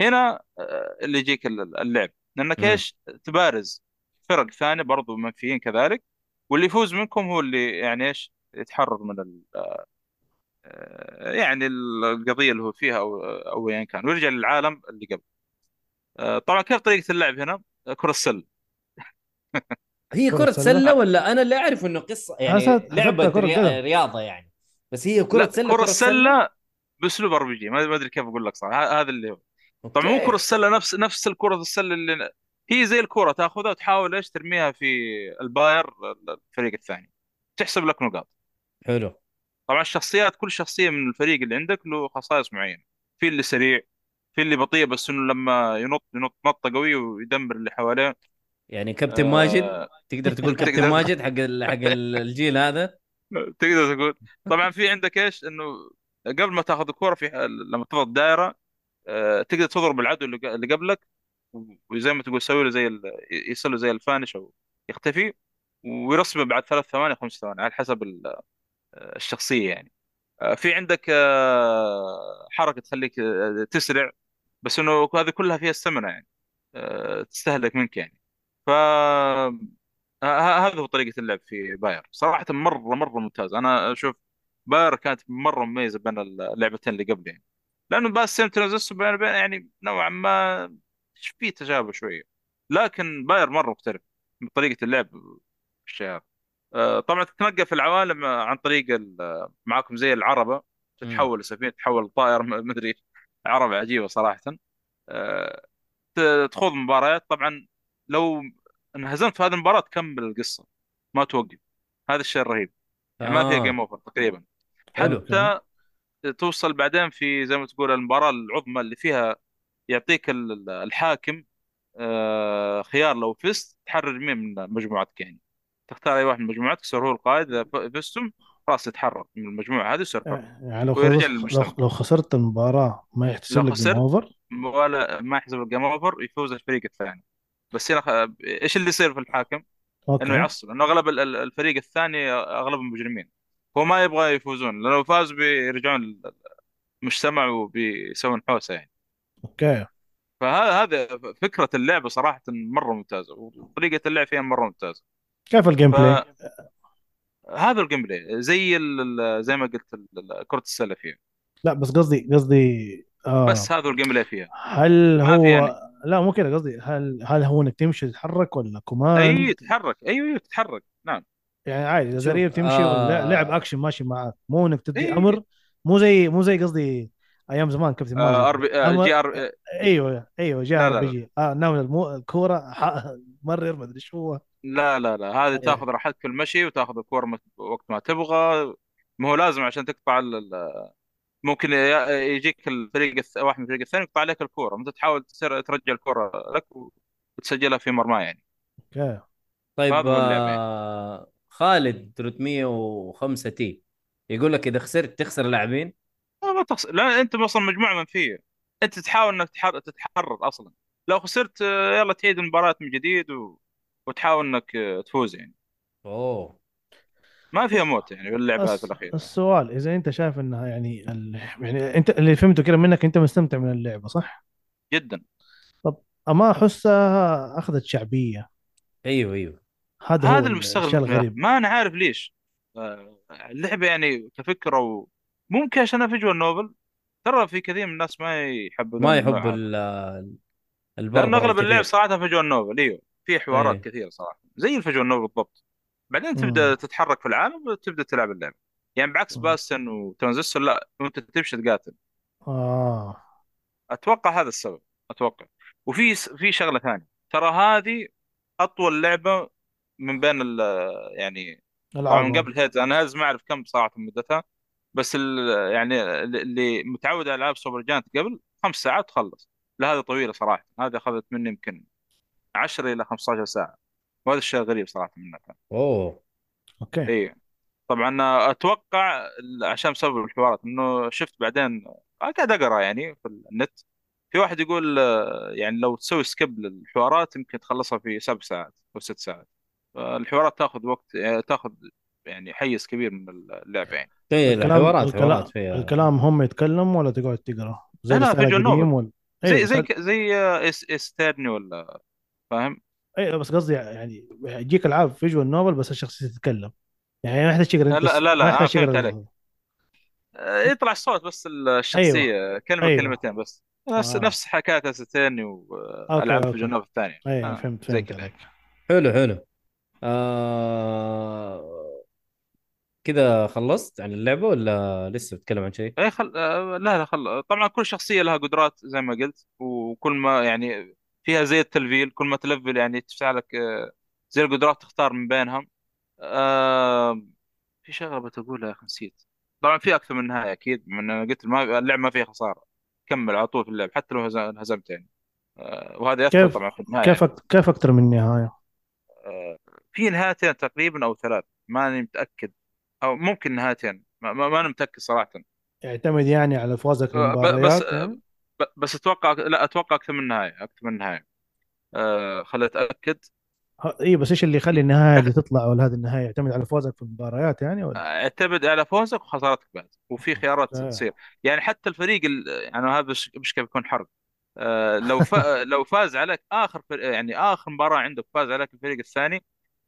هنا آه، اللي يجيك ال- اللعب. لأنك إيش؟ تبارز فرق ثانية برضو منفيين كذلك واللي يفوز منكم هو اللي يعني إيش؟ يتحرر من ال... آه، يعني القضية اللي هو فيها أو أو ايا كان. ويرجع للعالم اللي قبل. آه، طبعا كيف طريقة اللعب هنا؟ آه، كرة السلة. هي كرة كرة سلة ولا أنا اللي أعرف إنه قصة يعني لعبة كرة رياضة يعني. بس هي كرة لا سلة كرة كرة سلة؟ السله بأسلوب RPG. ما ما أدري كيف أقول لك صراحة. ه- هذا اللي هو. طبعا مو كرة okay السله نفس نفس الكرة السلة اللي هي زي الكرة تأخذها وتحاول إيش ترميها في ال Pyre الفريق الثاني. تحسب لك نقاط. حلو. طبعا الشخصيات كل شخصية من الفريق اللي عندك له خصائص معينة. في اللي سريع في اللي بطيء بس إنه لما ينط ينط نطة قوية ويدمر اللي حواليه. يعني كابتن ماجد آه تقدر تقول <laughs> كابتن ماجد حق ال- حق ال- الجيل هذا؟ <laughs> تقدر تقول. طبعا في عندك إيش؟ إنه قبل ما تاخذ الكورة في لما تضغط دائرة آه، تقدر تضرب العدو اللي قبلك وزي ما تقول يسوي له زي ال... يصير له زي الفانش أو يختفي ويرسمه بعد ثلاث ثواني خمس ثواني على حسب ال- الشخصية يعني. آه، في عندك آه، حركة تخليك آه، تسرع بس إنه هذه كلها فيها استمنة يعني. تستهلك منك يعني. ف هذا هو طريقة اللعب في Pyre. صراحة مرة مرة ممتاز أنا أشوف Pyre كانت مرة مميزة بين اللعبتين اللي قبل يعني. لأنه Bastion بين بين يعني نوعا ما في تشابه شوية. لكن Pyre مرة مختلف من طريقة اللعب آه، طبعا تتنقل في العوالم آه، عن طريق ال- معاكم زي العربة امم تتحول لسفينة تتحول لطائر <laughs> م- مدري إيش. عربة عجيبة صراحة. آه، ت- تخوض مباريات. طبعا لو انهزمت في هذه المباراة تكمل القصة ما توقف. هذا الشيء الرهيب. يعني ما فيها game over تقريبا. حتى توصل بعدين في زي ما تقول المباراة العظمى اللي فيها يعطيك ال- ال- الحاكم آه، خيار لو فزت تحرر مين من مجموعتك يعني. تختار أي واحد من مجموعتك يصير هو القائد إذا فزتم خلاص يتحرر من المجموعة هذه يصير حر يعني لو ويرجع خلص لو خسرت المباراة ما يحتسب لك game خسرت over ولا ما يحسب ال game over يفوز الفريق الثاني. بس هنا خ- إيش اللي يصير في الحاكم؟ إنه okay يعصب لأنه أغلب ال- ال- الفريق الثاني اغلبهم مجرمين هو ما يبغى يفوزون لأنه لو فازوا بيرجعون المجتمع وبيسوون حوسة يعني. okay. فهذا هذا فكرة اللعبة صراحة مرة ممتازة وطريقة اللعب فيها مرة ممتازة. كيف ال gameplay؟ فهذا ال gameplay زي زي ما قلت كرة السلة فيها. لا بس قصدي قصدي آه. بس هذا ال gameplay فيها. هل في يعني. هو لا مو كذا قصدي هل هل هو إنك تمشي تتحرك ولا أي command تتحرك. أيوه أيوه تتحرك. نعم. يعني عادي زرير تمشي ولا لعب آه اكشن ماشي معاك. مو إنك تدي اي أمر مو زي مو زي قصدي أيام زمان كابتن آه ماجد آه أمر؟ JR آه أيوه أيوه لا RPG. آه ناول المو... الكورة ح... <laughs> مرر ما أدري شو هو. لا لا لا هذه إيه. تاخذ راحتك في المشي وتاخذ الكوره مت- وقت ما تبغى. ما هو لازم عشان تقطع ممكن يجيك الفريق الث- واحد من الفريق الثاني يقطع عليك الكورة. أنت تحاول ترجع الكورة لك وتسجلها في مرمى يعني. okay. طيب يعني. آه خالد 305 T. يقول لك إذا خسرت تخسر لاعبين؟ لا ما تخسر لا أنت أصلا مجموعة منفيه أنت تحاول إنك تحر... تتحرر أصلا. لو خسرت آه، يلا تعيد المباراة من جديد و... وتحاول إنك تفوز يعني. أوه. ما فيها موت يعني باللعبة هذه الس... الاخيره السؤال إذا أنت شايف إنها يعني ال... يعني أنت اللي فهمته كده منك أنت مستمتع من اللعبة صح؟ جدا. طب أما احسها أخذت شعبية. أيوه أيوه. هذا هو هذا الشيء المستغرب الغريب. ما أنا عارف ليش. آه، اللعبة يعني كفكرة و... ممكن عشان فيجوال نوبل ترى في كثير من الناس ما يحبذون ما يحب ال- لأن أغلب اللعب صراحة visual novel أيوه. في حوارات إيه. كثيرة صراحة. زي ال visual novel بالضبط. بعدين تبدأ تتحرك في العالم وتبدأ تلعب اللعبة. يعني بعكس Bastion و Transistor لا انت تمشي تقاتل. آه. أتوقع هذا السبب أتوقع. وفي في شغلة ثانية. ترى هذه أطول لعبة من بين ال يعني طبعا من قبل Hades أنا Hades ما أعرف كم صراحة مدتها. بس ال يعني اللي متعود على ألعاب Supergiant قبل خمس ساعات تخلص. لا هذه طويلة صراحة. هذه أخذت مني يمكن 10 إلى 15 ساعة. وهذا الشيء غريب صراحة منها كان. أوه. okay. اي طبعا أتوقع عشان بسبب الحوارات إنه شفت بعدين قاعد أقرأ يعني في النت. في واحد يقول يعني لو تسوي skip للحوارات يمكن تخلصها في سبع ساعات أو ست ساعات. الحوارات تاخذ وقت تاخذ يعني حيز كبير من اللعبه يعني. اي الكلام الحوارات الكلام, فيها. الكلام هم يتكلم ولا تقعد تقرأ؟ زي لا، نوفل. ولا زي أيوه زي ك- زي آه، إس استرني ولا فاهم؟ أيوه بس قصدي يعني يجيك العاب فيجوال نوبل بس الشخصية تتكلم. يعني ما يحتاج تقرا لا لا لا, ما فهمت عليك. آه، يطلع الصوت بس الشخصية كلمة أيوه. كلمتين بس. نفس آه. نفس حكاية أوكي والعاب فيجوال نوفل الثانية. أيوه آه، فهمت زي فهمت كذا عليك. حلو حلو. آه... كذا خلصت عن اللعبة ولا لسه بتتكلم عن شيء؟ اي خل... آه، لا لا خل... طبعا كل شخصية لها قدرات زي ما قلت وكل ما يعني فيها زي التلفيل كل ما تلفل يعني تفتح لك آه، زي القدرات تختار من بينهم. آه، في شغلة بتقولها يا أخي نسيت. طبعا في أكثر من نهاية أكيد من أنا قلت ما اللعب ما فيها خسارة. كمل على طول في اللعب حتى لو هز- انهزمت يعني. آه، وهذا ياثر كيف طبعا في النهاية. كيف يعني. أك- كيف أكثر من نهاية؟ آه، في نهايتين تقريبا أو ثلاث ماني متأكد. أو ممكن نهايتين ما, أنا متأكد صراحة. يعتمد يعني على فوزك ب- بس يعني؟ ب- بس أتوقع لا أتوقع أكثر من نهايه أكثر من نهايه آه خليني أتأكد. اي بس إيش اللي يخلي النهاية اللي <laughs> تطلع ولا هذه النهاية يعتمد على فوزك في المباريات يعني ولا؟ اعتمد على فوزك وخسارتك بعد وفي خيارات آه. تصير. يعني حتى الفريق ال- يعني هذا مش مش كيف يكون حرب آه لو ف... <laughs> لو فاز عليك آخر فر... يعني آخر مباراة عندك فاز عليك الفريق الثاني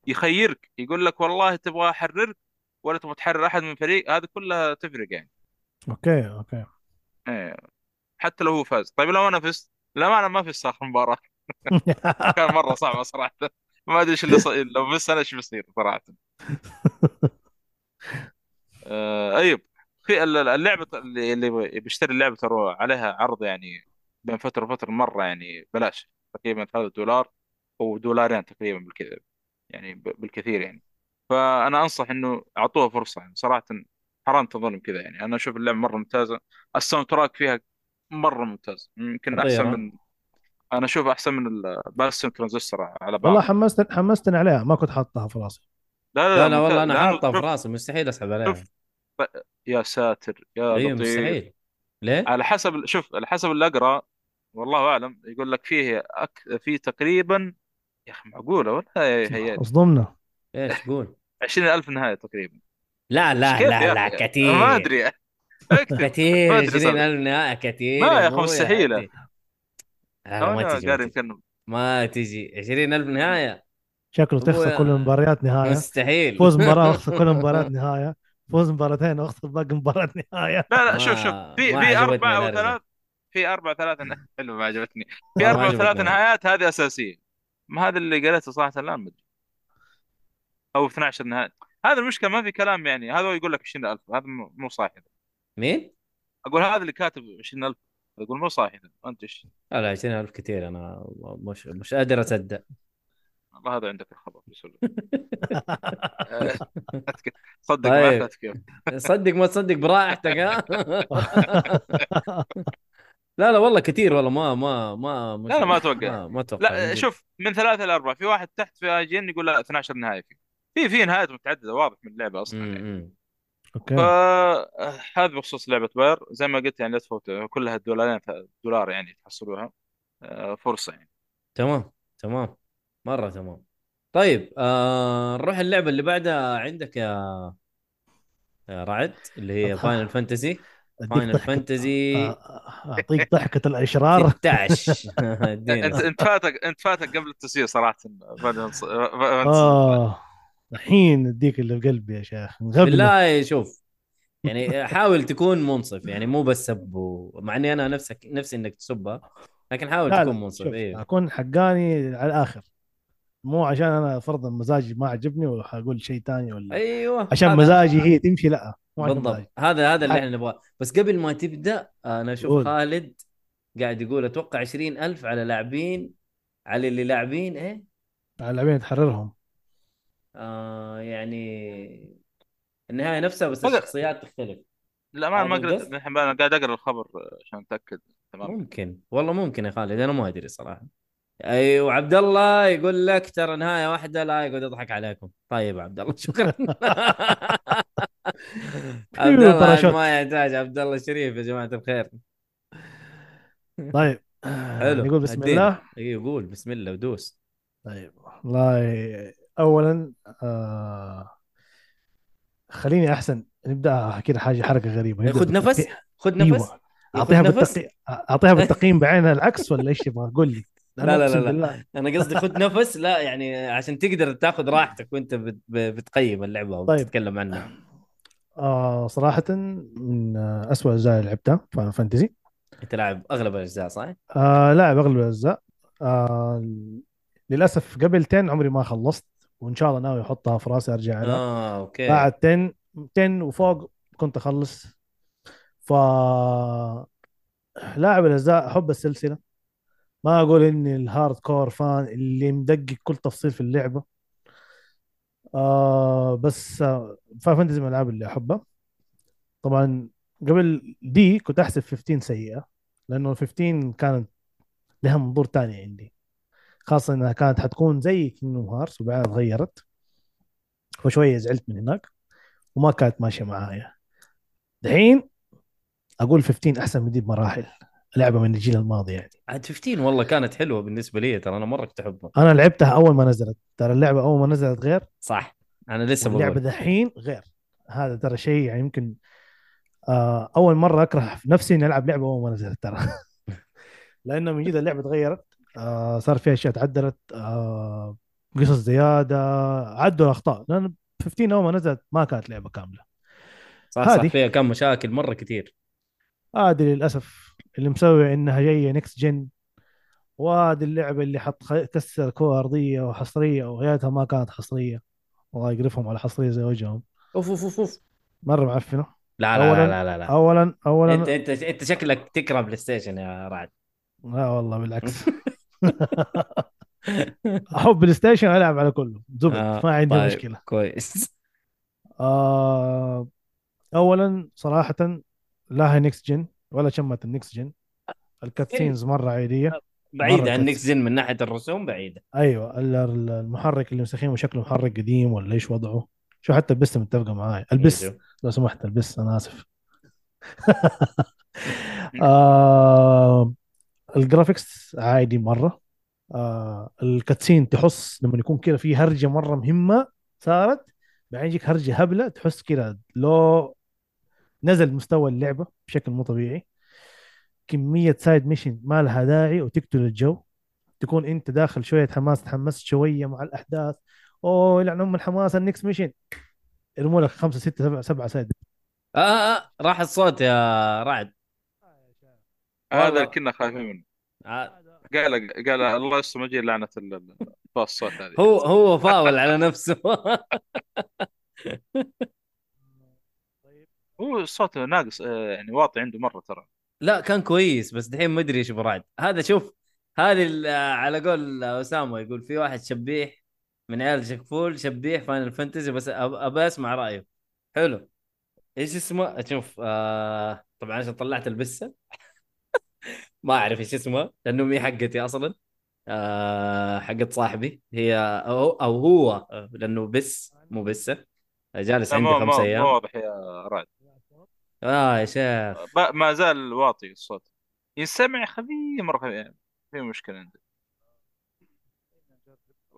يخيرك يقول لك والله تبغى احررك ولا تبغى تحرر أحد من الفريق هذه كلها تفرق يعني. okay okay. إيه. حتى لو هو فاز. طيب لو أنا فزت لا أنا ما فزت آخر مباراة. <laughs> كان مرة صعبة صراحة. ما أدري إيش اللي صار لو فزت أنا إيش بيصير صراحة. <laughs> آه أيوب. في ال- ال- اللعبه اللي اللي بيشتري اللعبة ترى عليها عرض يعني بين فترة وفترة مرة يعني بلاش. تقريبا 3 دولار أو دولارين تقريبا بالكذا يعني بالكثير يعني. فأنا أنصح إنه أعطوها فرصة يعني. صراحة حرام تظلم كذا يعني. أنا أشوف اللعبة مرة ممتازة. ال soundtrack فيها مرة ممتاز. يمكن أحسن خطيرة. من أنا أشوف أحسن من الباستن ترانزستور على والله بعض. حمست حمستني عليها. ما كنت حاطها في راسي. لا لا لا لا. والله أنا حاطها في راسي. مستحيل أسحب عليها. شوف يا ساتر يا أيوه مستحيل. ليه؟ على حسب شوف على حسب اللي اقرا والله أعلم. يقول لك فيه أك... في تقريبا يا أخي معقولة ولا هيال أصدمنا. إيش قول؟ 20000 نهاية تقريبا. لا لا لا لا؟ كثير ما أدري. كثير 20000 نهائي كثير ما يا. عادي. لا لا، ما تجي ما تجي. يمكن ما تجي. 20000 نهاية. شكله. تخسر كل المباريات نهاية. مستحيل. فوز مباراة <laughs> واخسر كل المباريات نهاية. فوز مباراتين واخسر باقي مباراه نهاية. لا لا شوف شوف. في في أربع أو الهرجة. ثلاث في أربع ثلاث حلو ما عجبتني. في ما أربع ثلاث. نهايات هذه أساسية. ما هذا اللي قريته صراحة الآن ما أدري. أو 12 نهاية. هذا المشكلة ما في كلام يعني. هذا هو يقول لك 20000 هذا مو مو صحيح. مين؟ أقول هذا اللي كاتب 20000 يقول مو صحيح انت إيش لا لا 20000 كثير أنا مش مش قادر أصدق والله هذا عندك الخبر <laughs> <laughs> صدق طيب. معك لا تكيف. صدق ما تصدق براحتك ها <laughs> لا لا والله كثير والله ما ما ما لا، لا، ما أتوقع. ما, ما أتوقع لا. شوف من ثلاثة إلى أربعة في واحد تحت في IGN يقول لا 12 نهاية فيه في في نهايات متعددة واضح من اللعبة أصلا يعني. okay. فهذا بخصوص لعبة Pyre زي ما قلت يعني لا تفوت كلها دولارين دولار يعني تحصلوها. آه، فرصة يعني. تمام تمام. مرة تمام. طيب آه نروح اللعبة اللي بعدها. عندك يا رعد اللي هي. Final Fantasy Final Fantasy أعطيك ضحكة الأشرار. 16 <laughs> أنت أنت فاتك أنت فاتك قبل التسجيل آه. الحين اديك اللي في قلبي يا شيخ بالله شوف يعني حاول تكون منصف يعني مو بس سب و- مع إني أنا نفسك نفسي إنك تسبها لكن حاول لا تكون منصف أيوه أكون حقاني على الآخر. مو عشان أنا فرضا مزاجي ما عجبني وحقول شيء ثاني ولا أيوه عشان مزاجي هي تمشي لا بالضبط. هذا هذا اللي إحنا نبغاه. بس قبل ما تبدأ أنا أشوف قول. خالد قاعد يقول أتوقع 20000 على لاعبين على اللي لاعبين إيه؟ على اللاعبين تحررهم. آه يعني النهاية نفسها بس الشخصيات تختلف. لا ما ما قريت؟ الحين أنا قاعد أقرأ الخبر عشان أتأكد. تمام. ممكن. والله ممكن يا خالد أنا ما أدري صراحة. أي وعبد الله يقول لك ترى نهاية واحدة لا يقعد يضحك عليكم. طيب عبد الله شكرا. <laughs> عبد الله باراشوت. ما يحتاج. عبد الله الشريف يا جماعة الخير. طيب. حلو. نقول بسم. الله. اي قول. بسم الله ودوس. طيب. والله اولا آه خليني أحسن نبدأ كذا حاجة حركة غريبة خذ نفس. خذ نفس أيوه إيه، أعطيها نفس. بالتقييم أعطيها <laughs> بالتقييم بعينها العكس ولا إيش تبغى قول لي لا، لا، لا، لا. بالله أنا قصدي خذ نفس لا يعني عشان تقدر تاخذ راحتك وأنت بت- بتقيم اللعبة طيب. وتتكلم عنها آه صراحة من اسوء الأجزاء اللي لعبتها Final Fantasy أنت لاعب أغلب الأجزاء صح؟ آه لاعب أغلب الأجزاء آه للأسف قبل 10 عمري ما خلصت وإن شاء الله ناوي احطها في راسي أرجع لها آه okay. بعد 10 10 وفوق كنت أخلص. ف لاعب الأجزاء أحب السلسلة. ما أقول إني ال hardcore fan اللي مدقق كل تفصيل في اللعبة. آه بس آه Final Fantasy من الألعاب اللي أحبها. طبعا قبل دي كنت أحسب 15 سيئة لأنه 15 كانت لها منظور تاني عندي. خاصة إنها كانت حتكون زي Kingdom Hearts وبعدين تغيرت. فشويه زعلت من هناك وما كانت ماشية معايا. دحين أقول 15 أحسن من دي بمراحل لعبة من الجيل الماضي يعني. عاد 15 والله كانت حلوة بالنسبة لي ترى أنا مرة كنت أحبها. أنا لعبتها أول ما نزلت. ترى اللعبة أول ما نزلت غير صح. أنا لسه اللعبه بقول دحين غير. هذا ترى شيء يعني يمكن آه أول مرة أكره في نفسي إني ألعب لعبة أول ما نزلت ترى. <laughs> لأنه من جد اللعبة تغيرت. آه صار فيها اشياء تعدلت آه قصص زيادة عدوا الأخطاء. لأن 15 اول ما نزلت ما كانت لعبة كاملة. صح صح. فيها كم مشاكل مرة كثير. هذه للأسف اللي مسوي إنها جاية نكست جن وهذه اللعبة اللي حط كسر كره أرضية وحصرية وغيرتها ما كانت حصرية. الله يقرفهم على حصرية زي وجههم. أوف أوف أوف مرة معفنة. لا لا لا أولاً- لا لا, لا. اولا اولا أنت أنت أنت شكلك تكره بلاي ستيشن يا رعد. لا والله بالعكس. <laughs> <laughs> احب بلاي ستيشن ألعب على كله. زبد آه، ما عندي طيب. مشكلة. كويس. آه اولا صراحة لا هي next gen ولا شمت ال next gen ال cutscenes مرة عادية بعيد مرة عن كت- next gen من ناحية الرسوم بعيدة. أيوه ال- ال- المحرك اللي مسخينه شكله محرك قديم ولا إيش وضعه؟ شوف حتى البس متفقة معاي. البس إيجو. لو سمحت البس أنا آسف. <laughs> <laughs> آه ال graphics عادي مرة. آه ال cutscene تحس لما يكون كذا في هرجة مرة مهمة صارت. بعدين يجيك هرجة هبلة تحس كذا لو نزل مستوى اللعبة بشكل مو طبيعي. كمية side mission ما لها داعي وتقتل الجو. تكون أنت داخل شوية حماس تحمست شوية مع الأحداث. أوه يلعن ام الحماس ال next mission يرموا لك خمسة ستة سبعة سبعة side آه, آه, آه راح الصوت يا رعد. هذا. اللي كنا خايفين منه. آه قال قال الله يستر مجيء لعنة ال- ال- الصوت هذه. هو هو فاول على نفسه. <laughs> هو الصوت ناقص آه، يعني واطي عنده مرة ترى. لا كان كويس بس دحين ما أدري إيش برعد هذا شوف هذه على قول أسامة يقول في واحد شبيح من عيال شكفول شبيح فاينل فانتزي بس أبى أسمع رأيه. حلو. إيش اسمه؟ أشوف آه طبعا عشان طلعت البسة. ما أعرف إيش اسمها لأنه مي حقتي أصلا. آه حقت صاحبي. هي أو, أو هو آه، لأنه بس مو بسه جالس عندي خمس أيام. واضح يا رعد. آه يا شيخ. ب- ما زال واطي الصوت. ينسمع خفيف مرة خفيف في مشكلة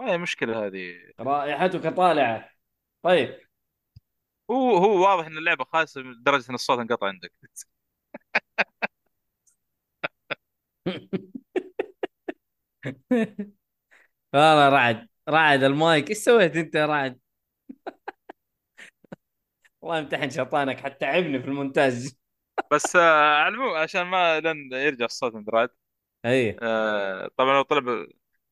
ما هي مشكلة هذه. رائحتك طالعة. طيب. هو هو واضح إن اللعبة خاصه لدرجة إن الصوت انقطع عندك. <laughs> <laughs> والله رعد رعد المايك. إيش سويت أنت يا رعد؟ <laughs> الله يمتحن شيطانك حتى تعبني في المونتاج. بس آه، على العموم عشان ما لن يرجع الصوت عند رعد. أي. آه، طبعا لو طلب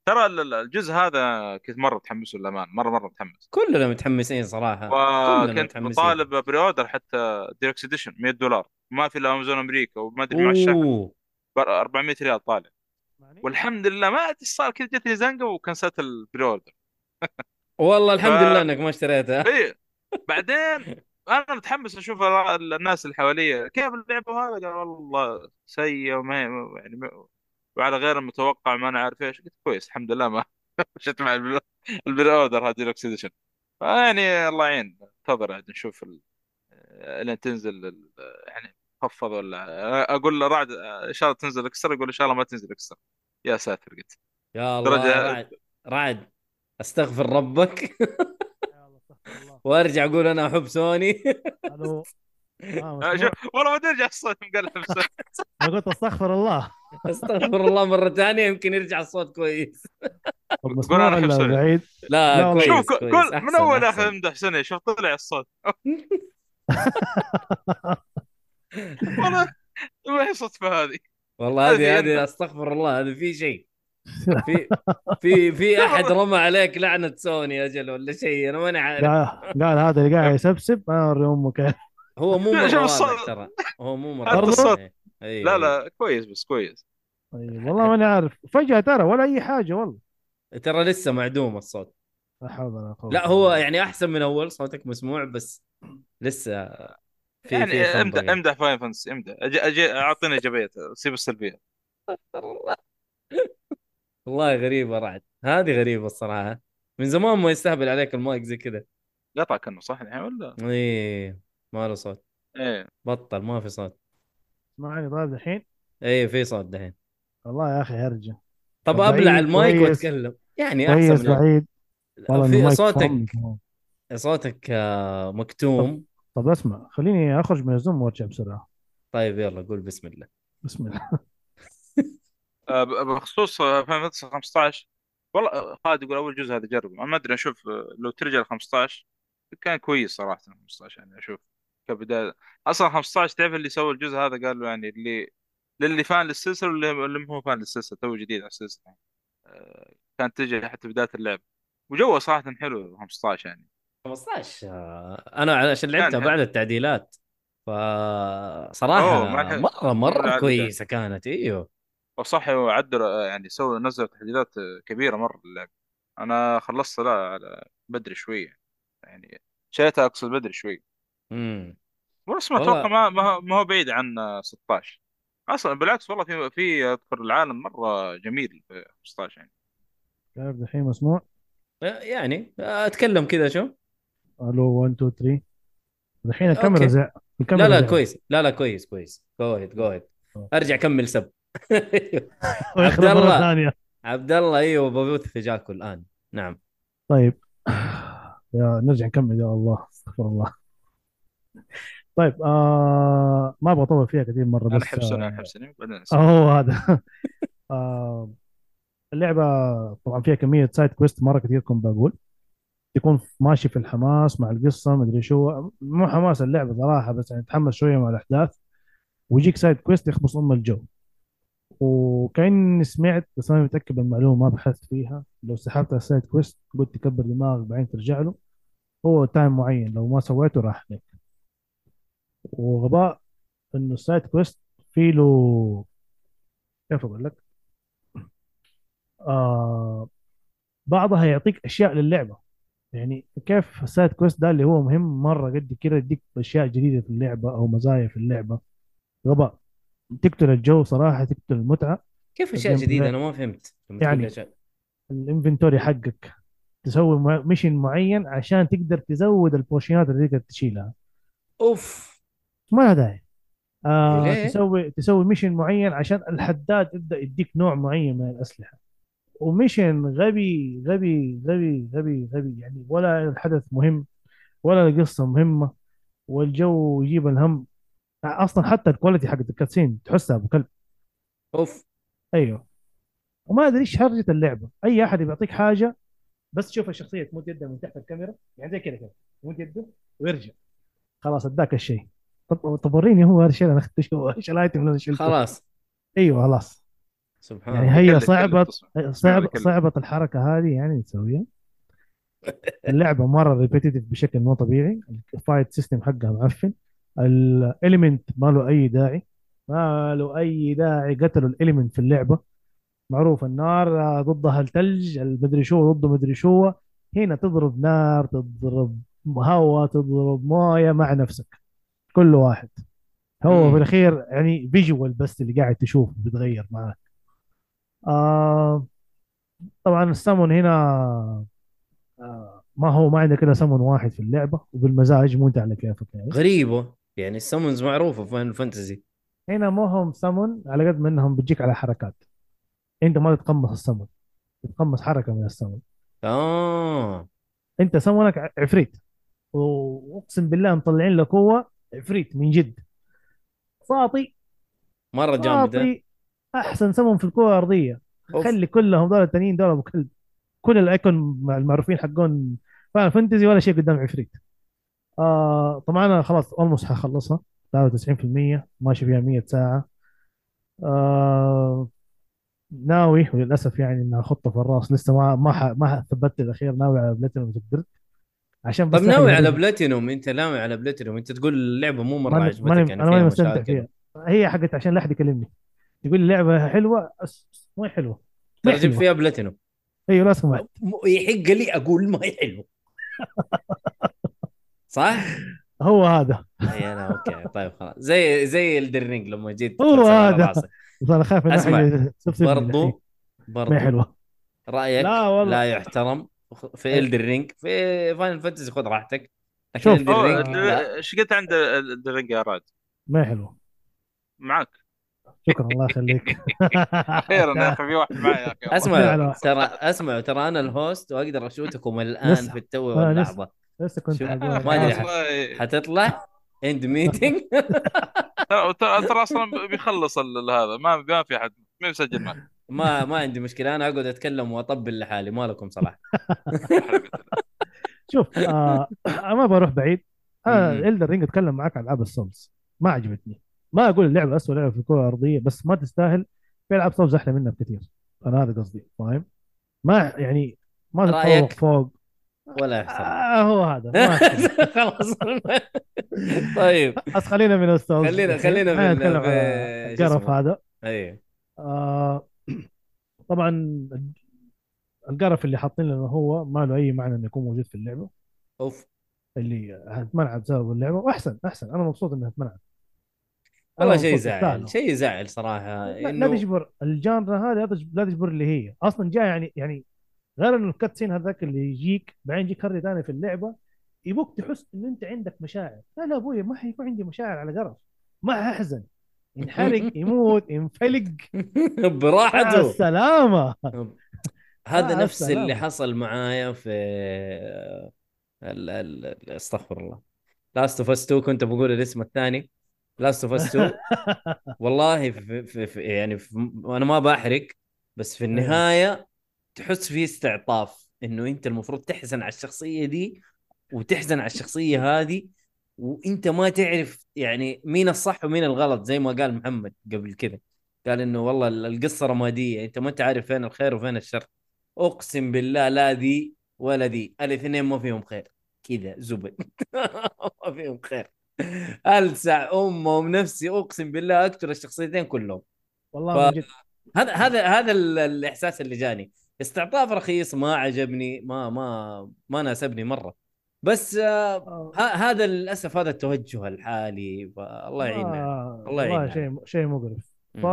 ترى ال- ال- الجزء هذا كنت مرة متحمس للأمانة مرة مرة متحمس. كلنا متحمسين صراحة. وكنت متحمسين. طالب pre-order حتى deluxe edition 100 دولار. ما في الا امازون أمريكا وما أدري مع الشحن. 400 ريال طالع. والحمد لله ما أدري إيش صار كذا جتني زنقة وكنسلت ال pre-order. والله الحمد ف- لله إنك ما اشتريتها. اي بعدين <laughs> أنا متحمس أشوف ال- الناس اللي حواليا كيف اللعبة وهذا؟ قال والله سيئه وما يعني وعلى غير المتوقع ما أنا عارف إيش. قلت كويس الحمد لله ما <laughs> مشيت مع ال pre-order هذا deluxe edition يعني الله يعين. انتظر عاد نشوف ال- لين تنزل ال- يعني مخفض ولا أقول له رعد إن شاء الله تنزل إكسترا يقول إن شاء الله ما تنزل إكسترا. يا ساتر قلت. يا الله درجة- رعد رعد أستغفر ربك. <laughs> وأرجع أقول أنا أحب سوني. ألو. <laughs> آه، آه، والله ما ترجع الصوت مقلب. <laughs> أنا قلت أستغفر الله. أستغفر الله مرة ثانية يمكن يرجع الصوت كويس. قول أحب ولا سوني. بعيد؟ لا, لا، كويس شوف كويس. كل من أول. آخر امدح سنه شوف طلع الصوت. والله ما هي صدفة هذه. والله هذه هذه أستغفر الله هذه في شيء. <laughs> في في في أحد رمى عليك لعنة سوني أجل ولا شيء؟ أنا ماني عارف. قال قال هذا اللي قاعد يسبسب أنا أوري امه كيف هو مو <laughs> مره. ترى. هو مو مره. الصوت. إيه. إيه. لا لا كويس بس كويس. طيب والله ماني عارف. فجأة ترى ولا أي حاجة والله. ترى لسه معدوم الصوت. لا حول ولا قوة لا هو يعني أحسن من أول صوتك مسموع بس لسه في يعني في امدح. امدح Final Fantasy امدح. أجي أجي أعطيني ايجابيات سيب السلبية. <laughs> والله غريبة رعد. هذه غريبة الصراحة. من زمان ما يستهبل عليك المايك زي كذا. قطع كأنه صح الحين ولا؟ إيه ما له صوت. إيه. بطل ما في صوت. اسمعني طيب الحين؟ إيه في صوت دحين. والله يا أخي أرجع. طب أبلع بعيد المايك. وأتكلم. يعني كويس أحسن من بعيد والله في صوتك. صوتك آه، مكتوم. طب اسمع خليني أخرج من الزوم وأرجع بسرعة. طيب يلا قول بسم الله. بسم الله. <laughs> آه، بخصوص فاينل فانتسي 15 والله آه، خالد يقول أول جزء هذا جربه. ما أدري أشوف آه، لو ترجع ل 15 كان كويس صراحة 15 يعني أشوف كبداية. أصلا 15 تعرف اللي سوى الجزء هذا؟ قالوا يعني اللي للي fan للسلسلة واللي اللي مو fan للسلسلة تو جديد على السلسلة. آه، كانت تجي حتى بداية اللعب. وجوه صراحة حلو 15 يعني. 15 آه، أنا عشان لعبتها بعد التعديلات. فصراحة مره مرة لا. كويسة كانت إيوه. وصح عدل يعني سووا نزلوا تحديثات كبيرة مرة للعبه أنا خلصت لا على بدري شوية يعني شريتها أقصد بدري شوي. امم بس ما والله. أتوقع ما ما هو- بعيد عن 16 أصلا بالعكس والله في في أذكر العالم مرة جميل في 15 يعني. كيف دحين مسموع؟ يعني أتكلم كذا شو؟ ألو 1 2 3 دحين الكاميرا. زي الكاميرا لا لا زي- كويس. لا لا كويس كويس. جو هيد جو هيد أرجع كمل سب. <laughs> ويخرب عبد الله. ثانية. عبد الله أيوه ببوث في جاكو الآن. نعم. طيب. <sighs> يا نرجع نكمل يا الله. استغفر الله. طيب آه ما أبغى أطول فيها كثير مرة أنا بس أحب سوني آه أنا أحب سوني بعدين آه، هو هذا. <laughs> آه اللعبة طبعا فيها كمية side quest مرة كثير كنت بقول. تكون ماشي في الحماس مع القصة مدري شو. مو حماس اللعبة صراحة بس يعني تحمس شوية مع الأحداث. ويجيك side quest يخبص أم الجو. وكأني سمعت بس أنا متأكد من المعلومة ما بحثت فيها. لو سحبت على ال side quest قلت تكبر دماغك بعدين ترجع له. هو time معين لو ما سويته راح عليك. وغباء إنه ال side quest في له كيف أقول لك؟ آه بعضها يعطيك أشياء للعبة. يعني كيف ال side quest ده اللي هو مهم مرة قد كده يديك أشياء جديدة في اللعبة أو مزايا في اللعبة. غباء. تقتل الجو صراحة تقتل المتعة. كيف أشياء جديدة. أنا ما فهمت. يعني. ال inventory حقك. تسوي mission معين عشان تقدر تزود ال potion ات اللي تقدر تشيلها. أوف. ما لها داعي. آه ليه؟ تسوي تسوي mission معين عشان الحداد يبدأ يديك نوع معين من الأسلحة. و mission غبي غبي غبي غبي غبي. يعني ولا الحدث مهم ولا القصة مهمة والجو يجيب الهم. أصلا حتى ال quality حقت ال cutscene تحسها أبو كلب. أوف. أيوه. وما أدري إيش هرجة اللعبة. أي أحد بيعطيك حاجة بس تشوف الشخصية تمد يدها من تحت الكاميرا. يعني زي كذا كذا. يمد يده ويرجع. خلاص أداك الشيء. طب طب وريني هو هذا الشيء أنا <laughs> اخذته شو إيش ال item اللي أنا شلته؟ خلاص. أيوه خلاص. سبحان يعني هي صعبة. صعبة. صعبة الحركة هذه يعني تسويها اللعبة مرة repetitive بشكل مو طبيعي. ال fight system حقها معفن. ال element ما له أي داعي. ما له أي داعي. قتلوا ال element في اللعبة. معروف النار ضدها الثلج المدري شو ضده مدري شو. هنا تضرب نار تضرب هواء تضرب موية مع نفسك. كل واحد. هو. في الأخير يعني visual بس اللي قاعد تشوفه بيتغير معك آه طبعا السمون هنا آه ما هو ما عندك الا سمون واحد في اللعبة وبالمزاج مو انت على كيفك يعني غريبه يعني ال summons معروفة في فاينل فانتسي هنا ما هم سمون على قد ما إنهم بتجيك على حركات. أنت ما تتقمص السمون تتقمص حركة من السمون آه. أنت سمونك عفريت. وأقسم بالله مطلعين له قوة عفريت من جد. باطي مرة جامدة. أحسن سمون في الكرة الأرضية. خلي كلهم دول التانيين دول أبو كلب. كل ال Eikon مع المعروفين حقون فاينل فانتزي ولا شيء قدام عفريت. آه طبعا أنا خلاص almost حخلصها. 93% ماشي فيها 100 ساعة. آه ناوي وللأسف يعني إنها خطة في الرأس. لسه ما ما ما ثبت الأخير. ناوي على بلاتينوم قدرت عشان بس طب ناوي على بلاتينوم أنت ناوي على بلاتينوم أنت تقول اللعبة مو مرة عجبتك يعني أنا ماني مستمتع فيها. هي حقت عشان لا أحد يكلمني. يقول لي لعبة حلوة هي حلوة ما جبت حلوة فيها بلاتينوم أيوه لا سمحت يحق لي أقول ما هي حلو <laughs> صح؟ هو هذا إي أنا أوكي طيب خلاص زي زي الدرينج لما جيت هو هذا. بس أنا خايف أسمع، الحين. برضو ما هي برضو حلوة رأيك لا والله. لا يحترم في. الدرينج في فاينل فانتسي خذ راحتك شوف. إيش قلت عند الدرينج يا راد؟ ما هي حلوة معك شكرا الله يخليك <laughs> أخيرا يا أخي في واحد معي يا أخي أسمع. <laughs> ترى أسمع ترى أنا الهوست وأقدر أشوتكم الآن. في التو آه،. واللحظه لسه كنت ما. والله. حتطلع إند ميتنج ترى أصلا بيخلص ال- هذا ما ما في احد ما يسجل معك ما ما عندي مشكلة أنا أقعد أتكلم وأطبل لحالي ما لكم صلاح <laughs> شوف آه ما بروح بعيد أنا مم. Elden Ring أتكلم معاك عن العاب ال Souls ما عجبتني ما أقول اللعبة اسوء لعبة في الكرة الأرضية بس ما تستاهل. في العاب Souls أحلى منها بكثير. أنا هذا قصدي فاهم؟ ما يعني ما تتفوق رأيك؟ فوق. ولا يحترم آه هو هذا. <laughs> خلاص. طيب. بس خلينا من ال Souls خلينا- خلينا. من- القرف؟ هذا. اي آه <clears throat> طبعا القرف اللي حاطين لنا هو ما له أي معنى إنه يكون موجود في اللعبة. أوف. اللي هتمنع بسبب اللعبة. وأحسن أحسن. أنا مبسوط انها اتمنعت والله شيء يزعل. شيء يزعل صراحة. لا, لا إنه تجبر الجانرا هذه لا تجبر, اللي هي. أصلا جاء يعني يعني غير إنه الكات سين هذاك اللي يجيك بعدين يجيك هري ثاني في اللعبة يبوك تحس انه أنت عندك مشاعر. لا لا أبوي ما حيكون عندي مشاعر على قرف ما ححزن ينحرق <laughs> يموت ينفلق. <laughs> براحته. السلامة. هذا نفس اللي السلامة. حصل معايا في ال- ال- ال- استغفر الله. Last of Us 2 كنت بقول الاسم الثاني. Last of Us 2 والله في في في يعني في أنا ما بحرق بس في النهاية تحس في استعطاف إنه أنت المفروض تحزن على الشخصية دي وتحزن على الشخصية هذه وأنت ما تعرف يعني مين الصح ومين الغلط زي ما قال محمد قبل كذا. قال إنه والله القصة رمادية أنت ما انت عارف فين الخير وفين الشر. أقسم بالله لا ذي ولا ذي الإثنين ما فيهم خير. كذا زبد. <laughs> ما فيهم خير. ألسع امهم نفسي أقسم بالله اقتل الشخصيتين كلهم. والله ف- هذا هذا هذا ال- الإحساس اللي جاني. استعطاف رخيص ما عجبني ما ما ما ناسبني مرة. بس آه آه، ه- هذا للأسف هذا التوجه الحالي فالله يعيننا آه، الله يعيننا. والله شيء شيء مقرف. ف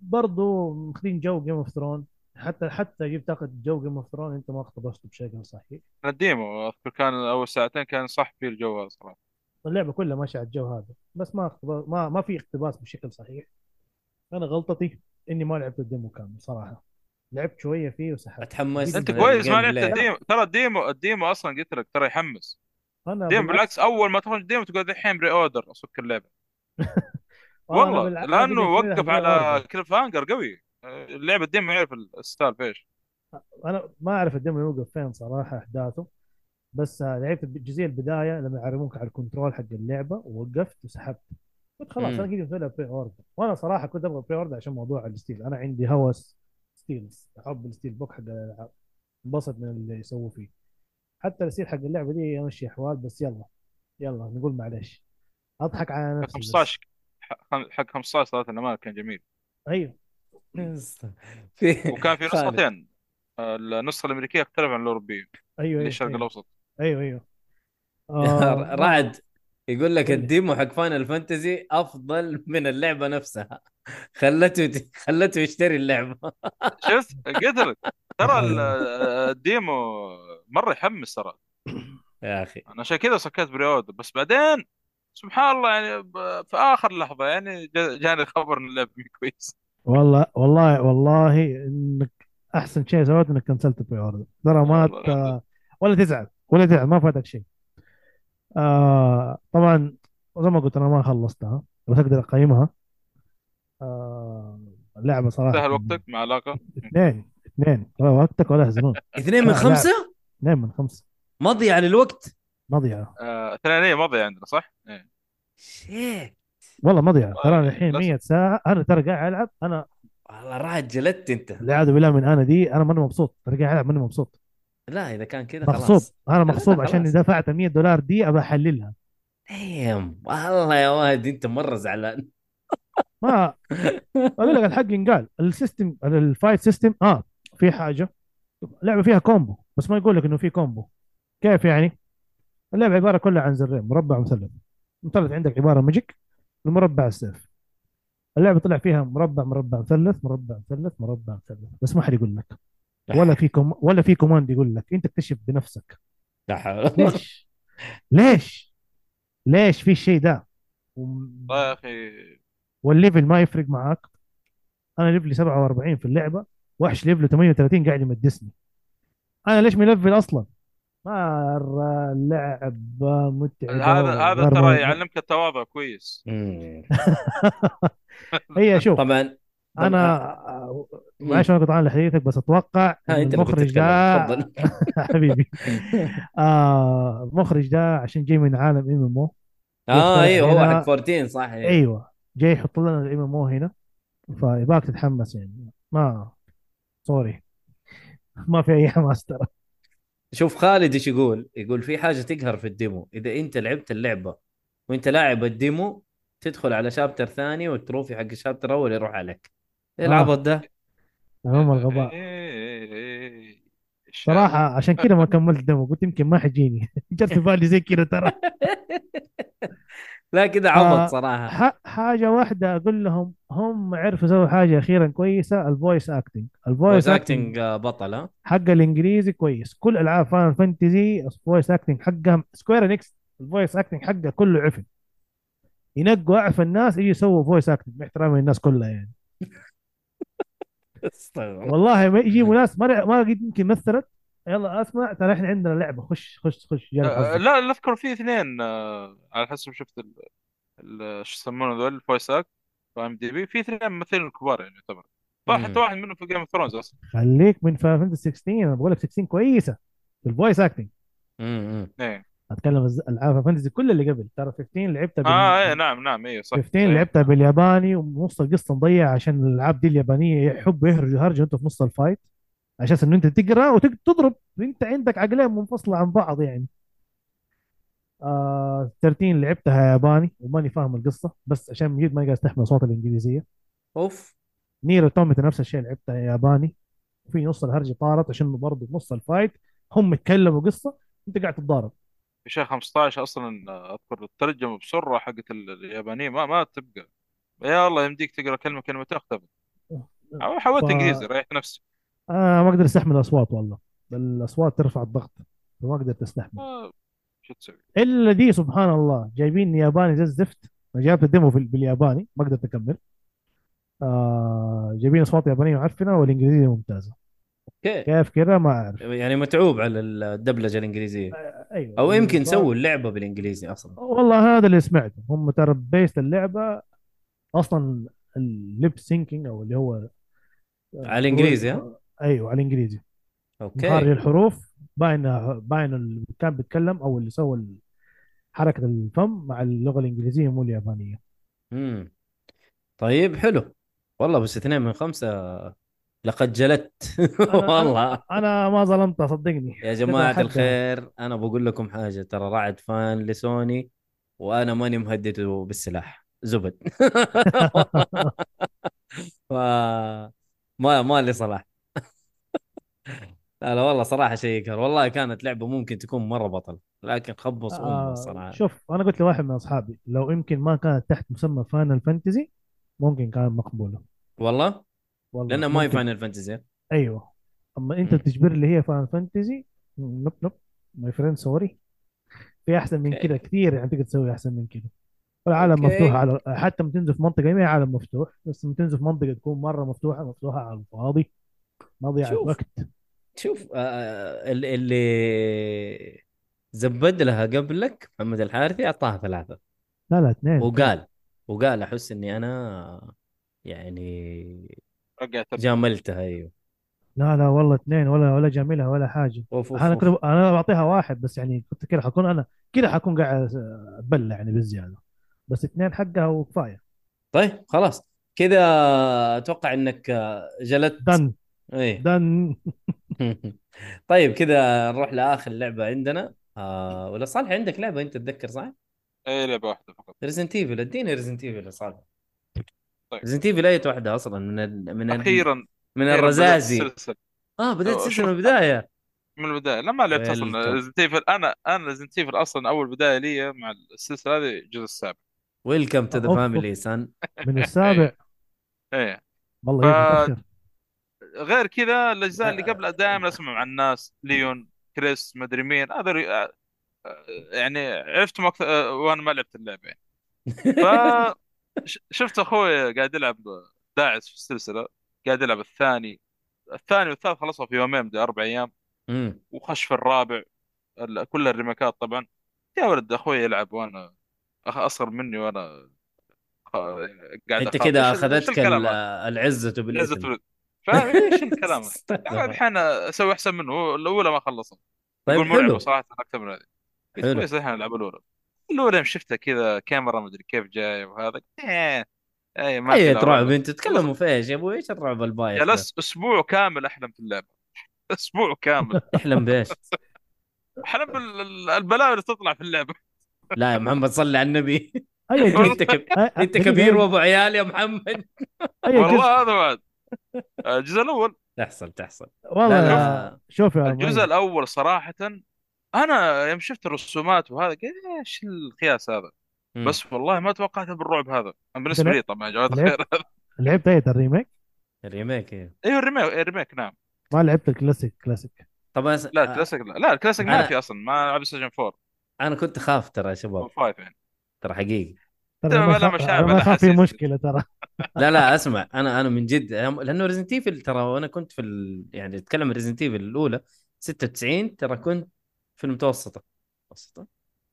برضه ماخذين جو Game of Throne حتى حتى جيب تاخذ جو Game of Throne أنت ما اقتبسته بشكل صحيح. ال demo أذكر كان أول ساعتين كان صح في الجو صراحة. اللعبة كلها ماشيه على الجو هذا بس ما ما ما في اقتباس بشكل صحيح. أنا غلطتي إني ما لعبت ال demo كامل صراحة. لعبت شوية فيه وسحبت. اتحمست أنت كويس ما لعبت. ال demo. ترى ال demo ال demo أصلا قلت لك ترى يحمس. أنا demo بالعكس. أول ما تخرج demo تقول الحين pre-order اسك اللعبه <laughs> والله لأنه وقف على. cliffhanger قوي. اللعبة ال demo يعرف ال style فيش أنا ما أعرف ال demo يوقف فين صراحة أحداثه. بس لعبت الجزئية البداية لما يعلموك على ال control حق اللعبة ووقفت وسحبت. قلت خلاص. أنا قاعد أسوي pre-order وأنا صراحة كنت أبغى pre-order عشان موضوع ال steel. أنا عندي هوس steels أحب ال steelbook حق الالعاب انبسط من اللي يسووه فيه. حتى ال steel حق اللعبة دي يمشي أحوال بس يلا يلا نقول معلش أضحك على نفسي بس. 15 حق 15 صراحة الامانه كان جميل. أيوه. في <laughs> وكان في. نسختين. النسخة الأمريكية تختلف عن الأوروبية. أيوه للشرق أيوه. الأوسط. أيوه أيوه. <laughs> آه، رعد يقول لك. ال demo حق Final Fantasy أفضل من اللعبة نفسها. <laughs> خلته خلته يشتري اللعبة. <laughs> شفت لك ترى ال- ال demo مرة يحمس ترى. <clears throat> يا أخي. أنا عشان كذا سكت pre-order بس بعدين سبحان الله يعني ب- في آخر لحظة يعني جا- جاني خبر إن اللعبة كويس والله والله والله إنك أحسن شيء سويته إنك كنسلت ال pre-order ترى ما. ولا تزعل. ولا تزعل ما فاتك شيء. آه طبعا زي ما قلت أنا ما خلصتها بس أقدر أقيمها. آه اللعبه صراحة. سهل وقتك مع علاقة؟ اثنين اثنين. ولا وقتك ولا يحزنون. <laughs> اثنين من لا، خمسة؟ اثنين من خمسة. مضيعة للوقت؟ مضيعة. آه، ثنائيه ماضيه عندنا صح؟ إيه. شيت. والله مضيعة. ترى والله الحين للأسف. 100 ساعة. أنا ترى قاعد ألعب أنا والله راحت جلدت أنت. والعياذ بالله من أنا دي أنا ماني مبسوط. ترى قاعد ألعب ماني مبسوط. لا إذا كان كذا مغصوب. خلاص أنا مغصوب عشان خلاص. دفعت 100 دولار دي ابى أحللها. دايم والله يا واد أنت مرة زعلان. <laughs> ما أقول لك الحق ينقال. ال system ال fight system آه في حاجة. اللعبه فيها combo بس ما يقول لك إنه في combo. كيف يعني؟ اللعبة عبارة كلها عن زرين مربع ومثلث مثلث عندك عبارة magic المربع السيف. اللعبة طلع فيها مربع مربع مثلث مربع مثلث مربع مثلث. بس ما حد يقول لك. ولا في كوم ولا في command يقول لك أنت اكتشف بنفسك. ليش؟ ليش؟ ليش في الشيء ده؟ والله يا أخي. وال level ما يفرق معاك. أنا level ي 47 في اللعبة وحش level ه 38 قاعد يمدسني. أنا ليش ملفل أصلا؟ مره اللعبه متعبه هذا هذا ترى يعلمك التواضع كويس. <laughs> <laughs> هي شوف. طبعا أنا معلش أنا قطعا لحديثك بس أتوقع <laughs> أنت كنت المخرج ده <laughs> <laughs> حبيبي. آه المخرج ده عشان جاي من عالم MMO. آه أيوه هو حق 14 صح. أيوه جاي يحط لنا ال MMO هنا فيباك تتحمس يعني. ما sorry. ما في أي حماس ترى. شوف خالد إيش يقول؟ يقول في حاجة تقهر في ال demo. إذا أنت لعبت اللعبة وأنت لاعب ال demo تدخل على chapter ثاني وال trophy حق ال chapter الأول يروح عليك. إيه آه. العبط ده تمام الغباء إيه، إيه. صراحة عشان كذا ما كملت demo قلت يمكن ما حيجيني <laughs> جت في بالي زي كذا ترى لا كذا آه. عبط صراحة ح- حاجة واحدة أقول لهم هم عرفوا يسووا حاجة أخيرا كويسة ال voice acting ال voice voice acting acting آه، بطل ها حق الإنجليزي كويس كل ألعاب Final Fantasy ال voice acting حقها Square Enix ال voice acting حقها كله عفن ينقوا أعفن الناس يجي يسووا voice acting باحترام الناس كلها يعني. <laughs> <laughs> والله ما يجيبوا ناس ما ما قد يمكن مثلت يلا اسمع ترى إحنا عندنا لعبة. خش خش خش. آه،. لا لا اذكر في اثنين آه، على حسب شفت ال- ال- شو يسمونه ذول ال voice act في IMDb في اثنين ممثلين كبار يعني يعتبر. حتى واحد منهم في Game of Thrones أصلا. خليك من Fantasy 16 أنا بقول لك 16 كويسة. في ال voice acting مم. إيه. أتكلم العاب Fantasy كل اللي قبل ترى 15 لعبتها بال... آه إيه نعم نعم إيه صح 15 إيه. لعبتها بالياباني ونص القصة مضيع عشان الألعاب دي اليابانية يحبوا يهرجوا هرجة انت في نص ال fight عشان إنه أنت تقرأ وتضرب أنت عندك عقلين منفصلة عن بعض يعني. آه 13 لعبتها ياباني وماني فاهم القصة بس عشان ما قاعد أستحمل صوت الإنجليزية. أوف. Nier Automata نفس الشيء لعبتها ياباني في نص الهرجة طارت عشان برضه نص ال fight هم يتكلموا قصة أنت قاعد تتضارب. في شيء 15 أصلا أذكر الترجمة بسرعة حقت ال- اليابانية ما ما تبقى. يا الله يمديك تقرأ كلمة كلمتين اختفت حاولت ف- إنجليزي ريحت نفسي. آه ما أقدر أستحمل الأصوات والله. الأصوات ترفع الضغط فما قدرت استحمل آه، شو تسوي؟ إلا دي سبحان الله جايبين ياباني زي الزفت. أنا جابت ال demo بالياباني ما قدرت أكمل. آه جايبين أصوات يابانية معفنة والإنجليزية ممتازة. okay. كيف كذا ما أعرف. يعني متعوب على الدبلجة الإنجليزية. أيوه. أو يمكن سووا اللعبة بالإنجليزي أصلا. والله هذا اللي سمعته. هم ترى base اللعبة أصلا ال lip syncing أو اللي هو على الإنجليزي، ها؟ أيوه على الإنجليزي. مخارج okay الحروف باين باين اللي كان بيتكلم أو اللي سوى حركة الفم مع اللغة الإنجليزية مو اليابانية. امم طيب حلو. والله بس اثنين من خمسة لقد جلدت. <laughs> والله. أنا ما ظلمتها صدقني. يا جماعة أتحدى. الخير أنا بقول لكم حاجة ترى رعد فان لسوني وأنا ماني مهدده بالسلاح. زبد. <laughs> ف... ما ما لي صلاح. لا لا والله صراحة شيء يقهر والله كانت لعبة ممكن تكون مرة بطل لكن خبص أمه آه الصراحة شوف أنا قلت لواحد من أصحابي لو يمكن ما كانت تحت مسمى Final Fantasy ممكن كانت مقبولة. والله؟ والله لأنها ما هي. فاينل فانتزي أيوه أما أنت. تجيب لي هي Final Fantasy nope nope my friend sorry في أحسن من. كذا كثير يعني تقدر تسوي أحسن من كذا والعالم okay. مفتوح على حتى لما تنزل في منطقة ما هي عالم مفتوح بس لما تنزل في منطقة تكون مرة مفتوحة مفتوحة على الفاضي مضيعه شوف. وقت شوف آه، اللي- اللي زبد لها قبلك محمد الحارثي أعطاها ثلاثة لا لا اثنين وقال وقال أحس إني أنا يعني رجعت جاملتها أيوه. لا لا والله اثنين ولا ولا جاملها ولا حاجة. أوف أوف أنا أوف. كنت أنا بعطيها واحد بس يعني كنت كده حكون أنا كده حكون قاعد اتبلع يعني بالزيادة. بس اثنين حقها وكفاية. طيب خلاص. كذا أتوقع إنك جلدت. دن. إيه. done. <laughs> طيب كذا نروح لآخر لعبة عندنا. آه ولا صالح عندك لعبة أنت تتذكر صح؟ اي لعبة واحدة فقط. Resident Evil اديني Resident Evil يا صالح. Resident Evil أي واحدة أصلا من ال... من ال... أخيرا من بدأت الرزازي. السلسلة. آه بدأت السلسله. من البداية. من البداية. لما لعبت أصلا. Resident Evil أنا أنا Resident Evil أصلا أول بداية لي مع السلسلة هذه الجزء السابع. welcome to the family. son من السابع؟ إيه. والله ف- غير كذا الأجزاء اللي آه. قبلها دائما أسمع عن الناس ليون كريس مدري مين. هذا ري- آه، آه، يعني عرفتهم أكثر وأنا ما لعبت اللعبة. يعني <laughs> ف شفت أخوي قاعد يلعب داعس في السلسلة قاعد يلعب الثاني الثاني والثالث خلصوا في يومين بدي أربع أيام مم. وخش في الرابع ال- كل الريميكات طبعا يا ولد أخوي يلعب وأنا أصغر مني وأنا قاعد أنت. كذا أخذتك؟ العزة ولد. فاهم إيش الكلام هذا؟ الحين أسوي أحسن منه الأولى ما خلصها طيب يقول مرعبه صراحة أكثر من هذه. كويس الحين العب الأولى الاولى يوم شفتها كذا كاميرا مدري كيف جاية وهذا. إيه إيه ما اي رعب. أنتوا تتكلموا في إيش يا أبوي إيش الرعب البايخ؟ جلست أسبوع كامل أحلم في اللعبة. <laughs> أسبوع كامل. <laughs> أحلم بإيش؟ <laughs> أحلم بالبلاوي اللي تطلع في اللعبة. لا يا محمد صلي على النبي. أي أنت أنت كبير وأبو عيال يا محمد. أي والله هذا بعد. الجزء الأول. تحصل تحصل. والله. شوف يا الجزء الأول صراحة أنا يوم شفت الرسومات وهذا قلت إيش القياس هذا؟ مم. بس والله ما توقعتها بالرعب هذا. أنا بالنسبة لي طبعا يا جماعة لعبت؟ الخير لعبت إيه الريميك الريميك إيه. أيوه ال remake ال remake نعم. ما لعبت ال classic classic. طبعا س... لا الكلاسيك لا. لا الكلاسيك ما أنا- في أصلا. ما ألعب سجن 4 أنا كنت أخاف ترى يا شباب. 5 يعني. ترى حقيقي. ترى لا، ما لا مشاعر ما في. مشكلة ترى. لا لا أسمع. أنا أنا من جد لأنه Resident Evil ترى وأنا كنت في ال... يعني أتكلم عن Resident Evil الأولى 96 ترى كنت في المتوسطة. متوسطة.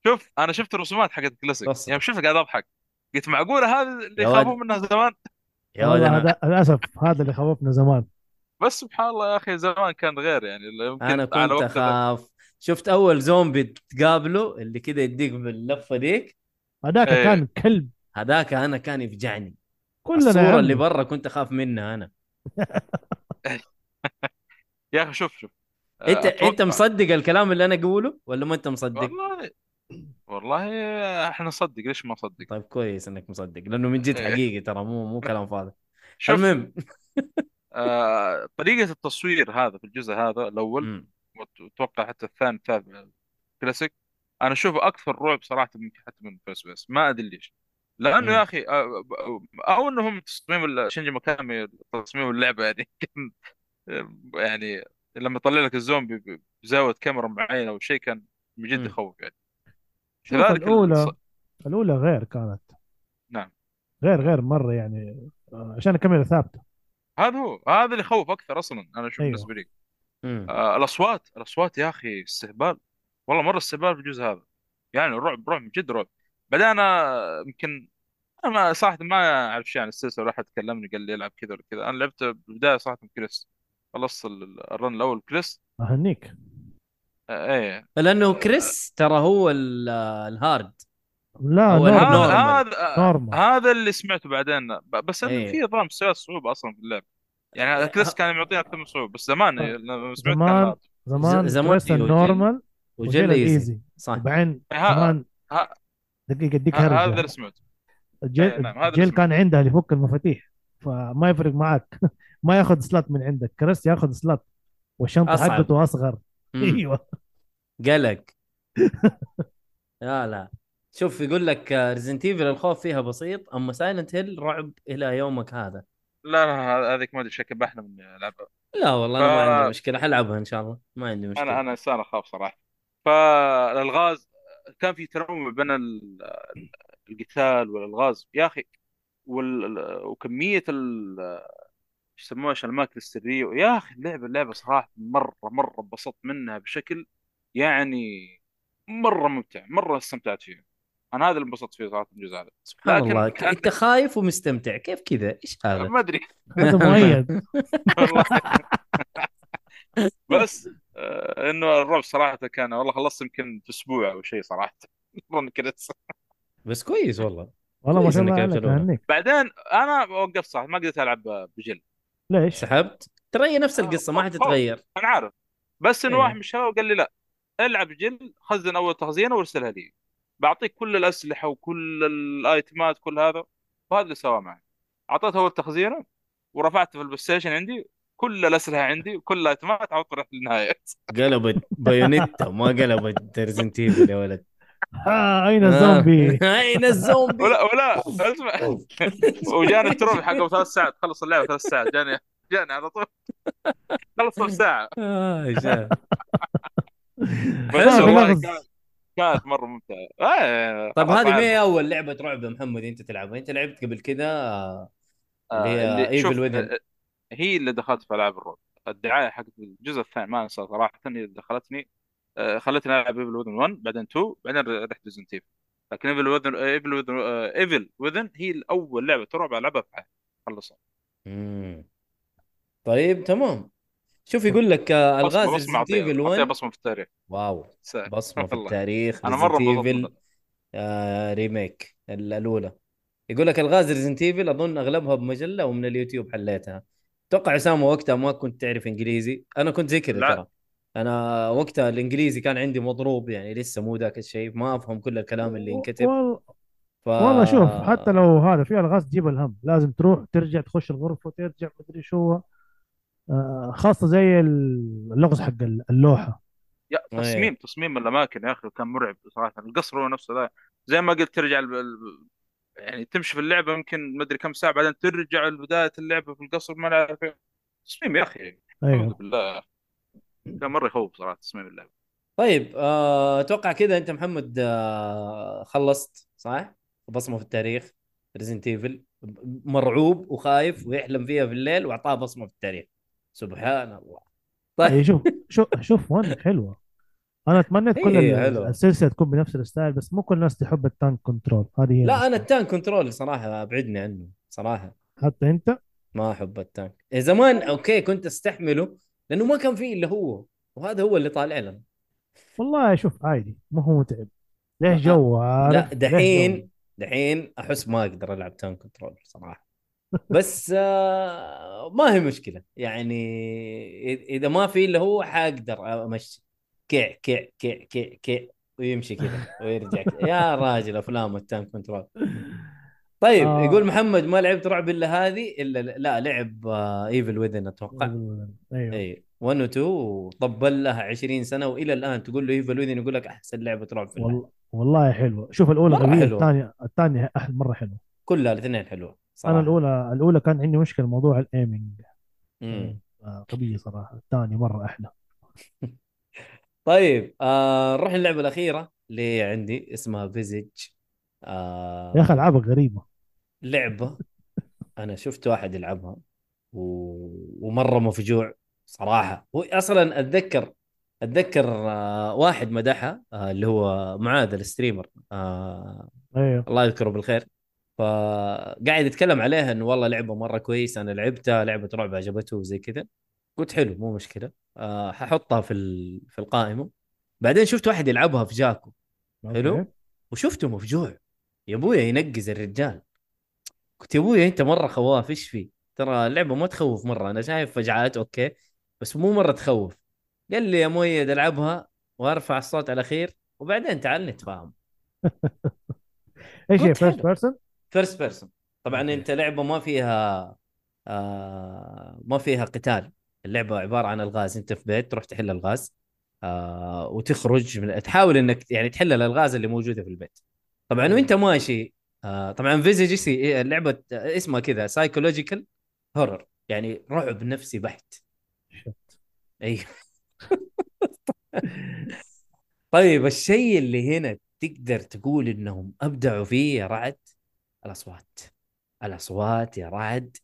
شوف أنا شفت الرسومات حقت الكلاسيك بس. يوم شفت قاعد أضحك. قلت معقولة هذا اللي يا ولد. منها زمان؟ يا ولد والله أنا هذا للأسف هذا اللي خوفنا زمان. بس سبحان الله يا أخي زمان كان غير يعني. يمكن أنا على كنت وقت. أخاف. شفت أول زومبي تقابله اللي كذا يديك باللفة ذيك هذاك إيه. كان كلب. هذاك أنا كان يفجعني. كلنا يا الصورة عمي. اللي برا كنت أخاف منها أنا. <laughs> يا أخي شوف شوف. انت أتوقع- انت مصدق الكلام اللي أنا أقوله ولا ما أنت مصدق؟ والله والله إحنا نصدق ليش ما نصدق طيب كويس إنك مصدق لأنه من جد إيه. حقيقي ترى مو مو كلام <laughs> فاضي المهم آه طريقة التصوير هذا في الجزء هذا الأول مم. وأتوقع حتى الثاني الثالث كلاسيك أنا أشوفه أكثر رعب صراحة ممكن حتى من first person ما أدري ليش لأنه مم. يا أخي آه، أو أنهم تصميم ال- شينجي ميكامي تصميم اللعبة <laughs> يعني كان يعني لما يطلع لك الزومبي ب- بزاوية كاميرا معينة أو شيء كان من جد. يخوف يعني. شوف كذلك الأولى الص- الأولى غير كانت. نعم. غير غير مرة يعني آه، عشان الكاميرا ثابتة. هذا هو هذا اللي يخوف أكثر أصلا أنا أشوف أيوه. بالنسبة لي. آه الأصوات الأصوات يا أخي استهبال. والله مرة استهبال في الجزء هذا. يعني رعب رعب جد رعب. بعدين أنا يمكن أنا صراحة ما أعرف شيء عن السلسله ولا أحد كلمني قال لي العب كذا ولا كذا. أنا لعبت بالبداية صراحة كريس خلصت ال- ال run الأول. كريس؟ أهنيك. آه إيه. لأنه كريس ترى هو ال- ال hard. لا هو. هذا هذا normal. هذا اللي سمعته بعدين. بس إنه إيه. في نظام مستويات صعوبة أصلا في اللعبه يعني كريس كان معطينا أكثر من صعوبة بس زمان آه. لما سمعت زمان. زمان زمان كريس ال normal وجيل وجيل easy. صح. كمان ها- دقيقة اديك هذا اللي سمعته. جيل, إيه، نعم، جيل. كان عندها اللي يفك المفاتيح فما يفرق معك <laughs> ما ياخذ slots من عندك. كريس ياخذ slots والشنطه. حقته أصغر. <laughs> أيوه. قلق. <laughs> لا لا. شوف يقول لك Resident Evil الخوف فيها بسيط أما Silent Hill رعب إلى يومك هذا. لا لا هذ- هذيك ما أدري شكل بحلم اني ألعبها. لا والله أنا ما ف- عندي مشكلة. حلعبها إن شاء الله. ما عندي مشكلة. أنا أنا إنسان أخاف صراحة. فالالغاز كان في تنوع بين ال- القتال والألغاز. يا أخي وال... وكمية ال يسموها عشان الاماكن السرية. يا أخي اللعبة اللعبة صراحة مرة مرة انبسطت منها بشكل يعني مرة ممتع مرة استمتعت فيه أنا هذا اللي انبسطت فيه صراحة الجزء هذا. سبحان الله كان- أنت خايف ومستمتع كيف كذا؟ إيش هذا؟ ما أدري. هذا <laughs> مؤيد. <laughs> بس آه إنه الرعب صراحة كان والله خلصت يمكن في أسبوع أو شيء صراحة. <laughs> بس كويس والله. والله ما شاء الله بعدين أنا وقفت صح ما قدرت ألعب بجل ليش؟ سحبت ترى هي نفس آه، القصة ما. حتتغير أنا عارف بس إنه إيه. واحد من الشباب قال لي لا ألعب جل خزن أول تخزينه وارسلها لي بعطيك كل الأسلحة وكل الأيتمات كل هذا وهذا اللي سواه معي اعطيته أول تخزينه ورفعته في ال PlayStation عندي كل الأسلحة عندي وكل ال item ات عاوز رحت للنهاية قلبت Bayonetta ما قلبت Resident Evil يا ولد آه أين الزومبي؟ آه، <laughs> أين الزومبي؟ ولا ولا اسمع. وجاني ال trophy حقه ثلاث ساعات. خلص اللعبة ثلاث ساعات. جاني جاني على طول. خلص في ساعة. <laughs> آه،. بس. كانت مرة ممتعة. آه طيب هذه ما. هي أول لعبة رعب يا محمد أنت تلعبها أنت لعبت قبل كذا اللي هي هي اللي دخلت في ألعاب الرعب. الدعاية حقت الجزء الثاني ما أنسى صراحة هي اللي دخلتني. آه، خلتني ألعب Evil Within 1 بعدين 2 بعدين رحت Resident Evil لكن Evil Within Evil Within Evil Within هي الأول لعبة رعب العبها في حياتي خلصها. طيب تمام. شوف يقول لك آه، ألغاز Resident Evil أعطيها 1 بصمة في التاريخ. wow. سهل. <laughs> بصمة في. التاريخ أنا مرة Evil آه remake ال- الأولى. يقول لك ألغاز Resident Evil أظن أغلبها بمجلة ومن اليوتيوب حليتها. أتوقع اسامه وقتها ما كنت تعرف إنجليزي. أنا كنت زي كذا لا. ترى. أنا وقتها الإنجليزي كان عندي مضروب يعني لسه مو ذاك الشيء ما أفهم كل الكلام اللي ينكتب. وال- ف... والله شوف حتى لو هذا في الغاز تجيب الهم لازم تروح ترجع تخش الغرفة وترجع مدري شو هو آه خاصة زي اللغز حق اللوحة. يا أيه. تصميم تصميم الأماكن يا أخي كان مرعب صراحة. القصر هو نفسه ذا. زي ما قلت ترجع الب... الب- يعني تمشي في اللعبة يمكن ما أدري كم ساعة بعدين ترجع لبداية اللعبة في القصر ما نعرف إيه. تصميم يا أخي. أيوه. بالله كان مرة يخوف صراحة تصميم اللعبة. طيب آه، أتوقع كذا أنت محمد آه، خلصت صح؟ بصمة في التاريخ Resident Evil مرعوب وخايف ويحلم فيها في الليل وأعطاه بصمة في التاريخ. سبحان الله. طيب. شوف شوف شوف وين؟ حلوة. أنا تمنيت كل إيه،. السلسلة تكون بنفس ال style بس مو كل الناس تحب ال tank control. هذه هي لا. أنا ال tank control صراحة أبعدني عنه صراحة. حتى أنت؟ ما أحب ال tank. إيه، زمان okay كنت أستحمله لأنه ما كان فيه إلا هو وهذا هو اللي طالع لنا. والله شوف عادي ما هو متعب. ليش جو لا؟ دحين دحين أحس ما أقدر ألعب tank control صراحة. بس آه ما هي مشكلة. يعني إذا ما في إلا هو حاقدر أمشي. كيع كيع كيع كيع كيع ويمشي كذا ويرجع كذا. يا راجل أفلام ال tank control طيب آه. يقول محمد ما لعبت رعب إلا هذه إلا لا لعب آه Evil Within أتوقع. أيوه. اي 1 و 2 وطبل لها 20 سنة وإلى الآن تقول له Evil Within يقول لك أحسن لعبة رعب في. والله والله حلوة. شوف الأولى غبيه. الثانية الثانية أحلى مرة حلوة. كلها الاثنين حلوة صراحة. أنا الأولى الأولى كان عندي مشكلة موضوع ال aiming. آه، غبيه صراحة. الثانية مرة أحلى. <laughs> طيب آه نروح اللعبه الأخيرة اللي عندي اسمها Visage آه يا أخي ألعابك غريبة. لعبة. أنا شفت واحد يلعبها و... ومرة مفجوع صراحة. هو أصلا أتذكر أتذكر آه واحد مدحها آه اللي هو معاذ ال streamer آه أيوه. الله يذكره بالخير. فقاعد يتكلم عليها إنه والله لعبة مرة كويس أنا لعبتها لعبة رعب عجبته وزي كذا. قلت حلو مو مشكلة. آه ححطها في. في القائمة. بعدين شفت واحد يلعبها في جاكو. حلو. وشفته مفجوع. يا أبويا ينقز الرجال. قلت يا أبويا أنت مرة خواف إيش في؟ ترى اللعبة ما تخوف مرة أنا شايف فجعات أوكي بس مو مرة تخوف. قال لي يا مؤيد ألعبها وأرفع الصوت على الأخير وبعدين تعال نتفاهم. <laughs> إيش هي first. person؟ first person طبعا. أنت لعبة ما فيها آه ما فيها قتال. اللعبة عبارة عن الغاز. أنت في بيت تروح تحل الغاز آه وتخرج من تحاول إنك يعني تحل الألغاز اللي موجودة في البيت. طبعا وأنت ماشي. آه طبعا Visage سي اللعبة اسمها كذا psychological horror يعني رعب نفسي بحت. أيوه طيب الشيء اللي هنا تقدر تقول إنهم أبدعوا فيه يا رعد؟ الأصوات. الأصوات يا رعد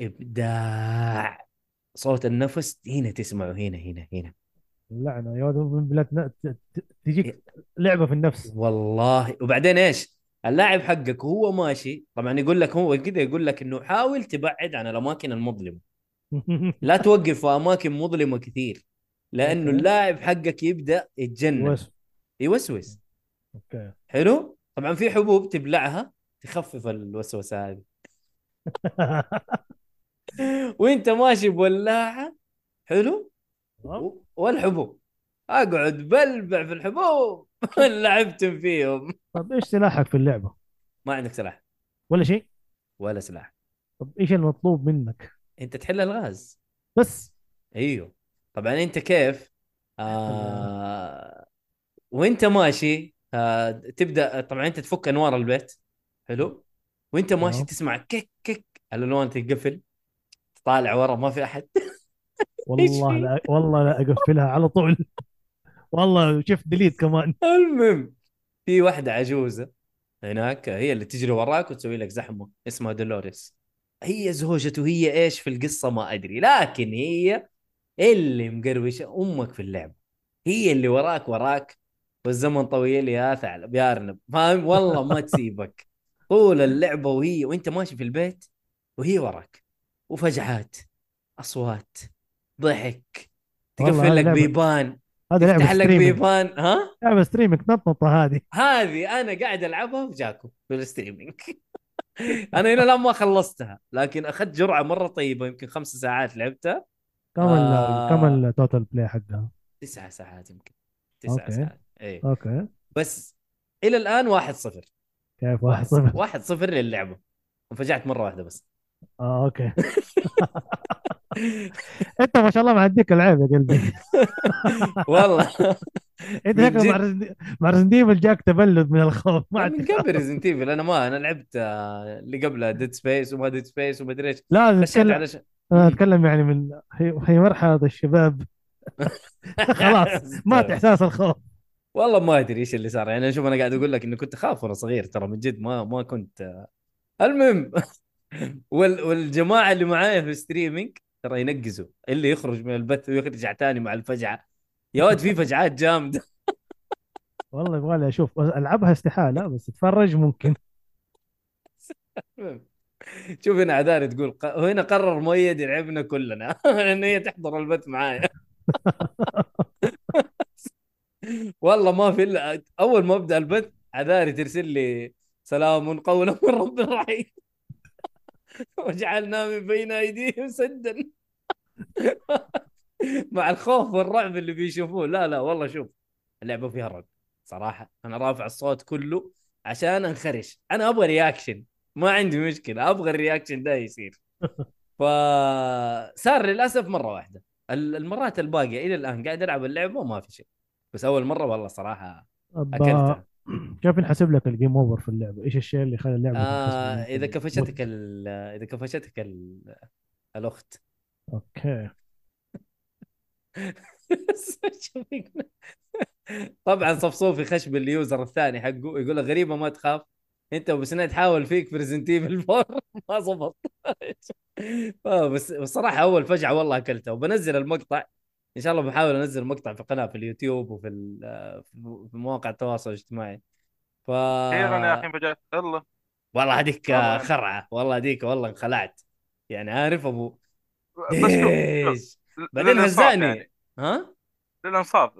إبداع. صوت النفس. هنا تسمعه هنا هنا هنا. اللعنة يا ولد من بلاد تجيك لعبة في النفس. والله. وبعدين إيش؟ اللاعب حقك وهو ماشي. طبعا يقول لك هو كذا يقول لك إنه حاول تبعد عن الأماكن المظلمة. <laughs> لا توقف في أماكن مظلمة كثير لأنه. اللاعب حقك يبدأ يتجنن. وس- يوسوس. أوكي. حلو؟ طبعا في حبوب تبلعها تخفف الوسوسة هذه. <laughs> وأنت ماشي بولاعة. حلو؟ والحبوب. أقعد بلبع في الحبوب <laughs> لعبتم فيهم؟ طب إيش سلاحك في اللعبة؟ ما عندك سلاح. ولا شيء؟ ولا سلاح. طب إيش المطلوب منك؟ أنت تحل الغاز. بس. أيوه. طبعا أنت كيف؟ آه وأنت ماشي آه تبدأ طبعا أنت تفك أنوار البيت. حلو. وأنت ماشي تمام. تسمع كيك كيك. الألوان تقفل تطالع ورا ما في أحد. <laughs> والله؟ لا والله لا أقفلها على طول. والله شفت delete كمان. المهم في واحدة عجوزة هناك هي اللي تجري وراك وتسوي لك زحمة اسمها دولوريس هي زوجته هي إيش في القصة ما أدري لكن هي اللي مقروشة أمك في اللعبة. هي اللي وراك وراك والزمن طويل يا ثعلب يا أرنب. فاهم؟ والله ما <laughs> تسيبك. طول اللعبة وهي وأنت ماشي في البيت وهي وراك. وفجعات أصوات. ضحك. تقفل لك لعبة- بيبان. هذه لعبة لك بيبان. ها؟ لعبة streaming نطنطه هذه. هذه أنا قاعد ألعبها في جاكو في ال streaming أنا إلى الآن ما خلصتها لكن أخذت جرعة مرة طيبة يمكن خمس ساعات لعبتها. كم آه. كم ال total play حقها. تسعة ساعات يمكن. تسعة okay. ساعات. اي okay. بس إلى الآن واحد صفر. كيف واحد صفر؟ واحد صفر للعبة. انفجعت مرة واحدة بس. آه أوكي. <laughs> أنت ما شاء الله معديك العيب يا قلبي. <laughs> والله. <laughs> أنت شكلك جد. مع رزن- مع رزنديفل جاك تبلد من الخوف. ما من عندك قبل ريزنت إيفل. أنا ما أنا لعبت آه، اللي قبلها ديد سبيس وما ديد سبيس وما أدري إيش. لا على ش... أنا أتكلم يعني من هي, هي مرحلة الشباب. خلاص مات احساس الخوف. والله ما أدري إيش اللي صار. يعني شوف أنا قاعد أقول لك إني كنت أخاف وأنا صغير. ترى من جد ما ما كنت المهم. وال والجماعة اللي معايا في ستريمينج ترى ينقزوا. اللي يخرج من البث ويرجع تاني مع الفجعة. يا ولد في فجعات جامدة. والله يبغى لي أشوف ألعبها استحالة بس اتفرج ممكن. <laughs> شوف هنا عذاري تقول ق... هنا قرر مؤيد يلعبنا كلنا. <laughs> لأن هي تحضر البث معايا. <laughs> والله ما في إلا أول ما أبدأ البث عذاري ترسل لي سلام قولا من رب رحيم <laughs> وجعلنا من بين أيديهم سدا. <laughs> مع الخوف والرعب اللي بيشوفوه. لا لا والله شوف اللعبة فيها رعب صراحة. أنا رافع الصوت كله عشان أنخرش. أنا أبغى reaction ما عندي مشكلة. أبغى ال reaction ده يصير. فصار للأسف مرة واحدة. ال- المرات الباقية إلى الآن قاعد ألعب اللعبة وما في شيء. بس أول مرة والله صراحة أكلتها. كيف ينحسب لك ال game over في اللعبة؟ إيش الشيء اللي خلى اللعبة آه إذا كفشتك ال- إذا كفشتك ال- الأخت. okay. <laughs> طبعا صفصوف يخشب ال user الثاني حقه يقول غريبة ما تخاف. أنت ابو سنه تحاول فيك في Resident Evil 4 ما <laughs> آه، بس بصراحه أول فجعة والله اكلتها وبنزل المقطع. إن شاء الله بحاول أنزل مقطع في القناة في اليوتيوب وفي في مواقع التواصل الاجتماعي. ف أخيرا يا أخي فجأة يلا. والله هذيك. خرعة. والله هذيك والله انخلعت. يعني عارف أبو؟ إيش؟ بعدين هزاني. يعني. ها؟ للأنصاف.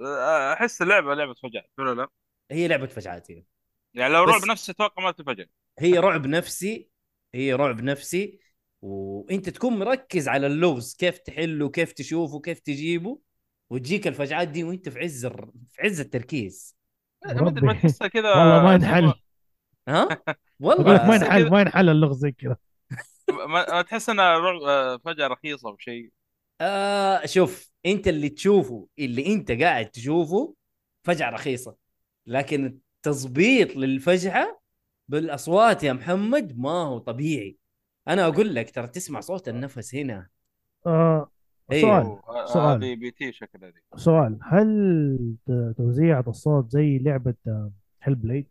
أحس اللعبة لعبة فجأة ولا لا؟ هي لعبة فجعات هي يعني لو رعب نفسي أتوقع ما تفجأ هي رعب نفسي هي رعب نفسي. وانت تكون مركز على اللغز كيف تحله كيف تشوفه كيف تجيبه وتجيك الفجعات دي وانت في عز الر- في عز التركيز. <laughs> ما. تحسها كذا والله ما ينحل. ها؟ والله. ما ينحل ما ينحل اللغز زي كذا ما ما تحس إنها آه، فجأة رخيصة وشيء آه شوف أنت اللي تشوفه اللي أنت قاعد تشوفه فجعه رخيصة. لكن التظبيط للفجعة بالأصوات يا محمد ما هو طبيعي. أنا أقول لك ترى تسمع صوت النفس هنا آه أيوه. سؤال سؤال. هذه بي تي شكل هذه سؤال هل ت- توزيعة الصوت زي لعبة هيل بليد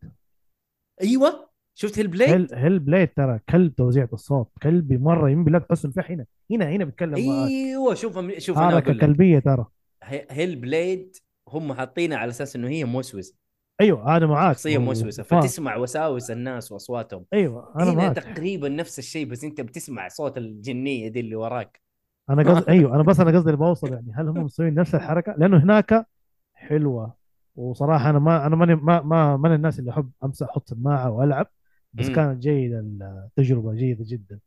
أيوه شفت البليد هيل هيل بليد ترى كلب توزيع الصوت كلبي مره يمكن لا تحس إنه في هنا هنا هنا بيتكلم أيوه شوف شوف أنا لك كلبيه ترى هي- هيل بليد هم حاطينها على أساس انه هي موسوسه أيوه أنا معاك. شخصية موسوسة فا- فتسمع وساوس الناس وأصواتهم. أيوه أنا هنا معاك. تقريبا نفس الشيء بس أنت بتسمع صوت الجنية دي اللي وراك. أنا <laughs> قصدي أيوه أنا بس أنا قصدي اللي بوصل يعني. هل هم مسوين نفس الحركة؟ لأنه هناك حلوة. وصراحة أنا ما أنا ماني ما ما من الناس اللي أحب أمسح أحط سماعة وألعب بس. كانت جيدة التجربة جيدة جدا.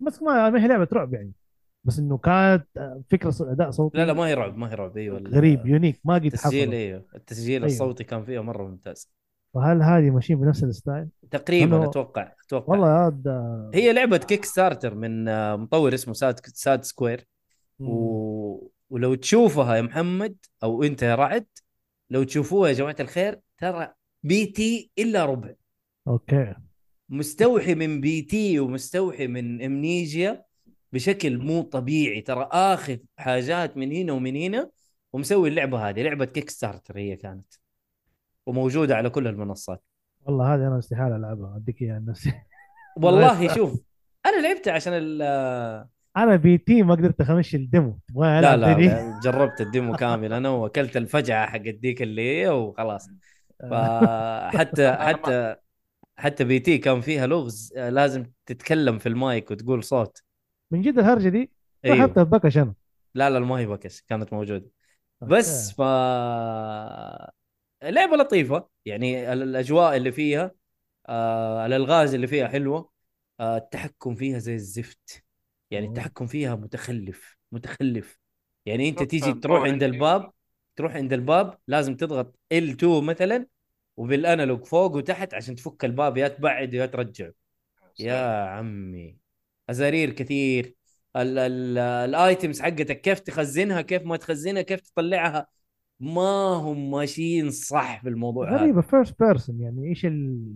بس ما ما هي لعبة رعب يعني. بس إنه كانت فكرة أداء صوتي لا لا ما هي رعب ما هي رعب. أيوه غريب unique ما قد التسجيل أيوه التسجيل أيوه. الصوتي كان فيها مرة ممتاز. فهل هذه ماشيين بنفس ال style؟ تقريبا أنا- أتوقع أتوقع. والله يا هذا هي لعبة Kickstarter من آه، مطور اسمه Sad SadSquare و... ولو تشوفها يا محمد أو أنت يا رعد لو تشوفوها يا جماعة الخير ترى P.T. إلا ربع. okay. مستوحي من P.T. ومستوحي من Amnesia بشكل مو طبيعي. ترى اخذ حاجات من هنا ومن هنا ومسوي اللعبة هذه لعبة Kickstarter هي كانت. وموجودة على كل المنصات. والله هذه أنا استحالة ألعبها أديك إياها نفسي. <laughs> والله <laughs> شوف أنا لعبتها عشان ال أنا P.T. ما قدرت اخش ال demo. لا لا, جربت ال demo <laughs> كامل أنا وأكلت الفجعة حق ديك اللي وخلاص. فحتى حتى حتى P.T. كان فيها لغز آه، لازم تتكلم في المايك وتقول صوت. من جد الهرجة دي أيوه. حتى بكش أنا لا لا ما هي بكس كانت موجودة. بس ف لعبة لطيفة. يعني ال- الأجواء اللي فيها آه الألغاز اللي فيها حلوة. آه التحكم فيها زي الزفت. يعني. التحكم فيها متخلف متخلف. يعني أنت تيجي تروح عند. الباب تروح عند الباب لازم تضغط L2 مثلا وبال analog فوق وتحت عشان تفك الباب يا تبعد يا ترجع. يا عمي. أزارير كثير. ال- ال- ال items حقتك كيف تخزنها كيف ما تخزنها كيف تطلعها. ما هم ماشيين صح في الموضوع هذا. غريبة first person يعني إيش ال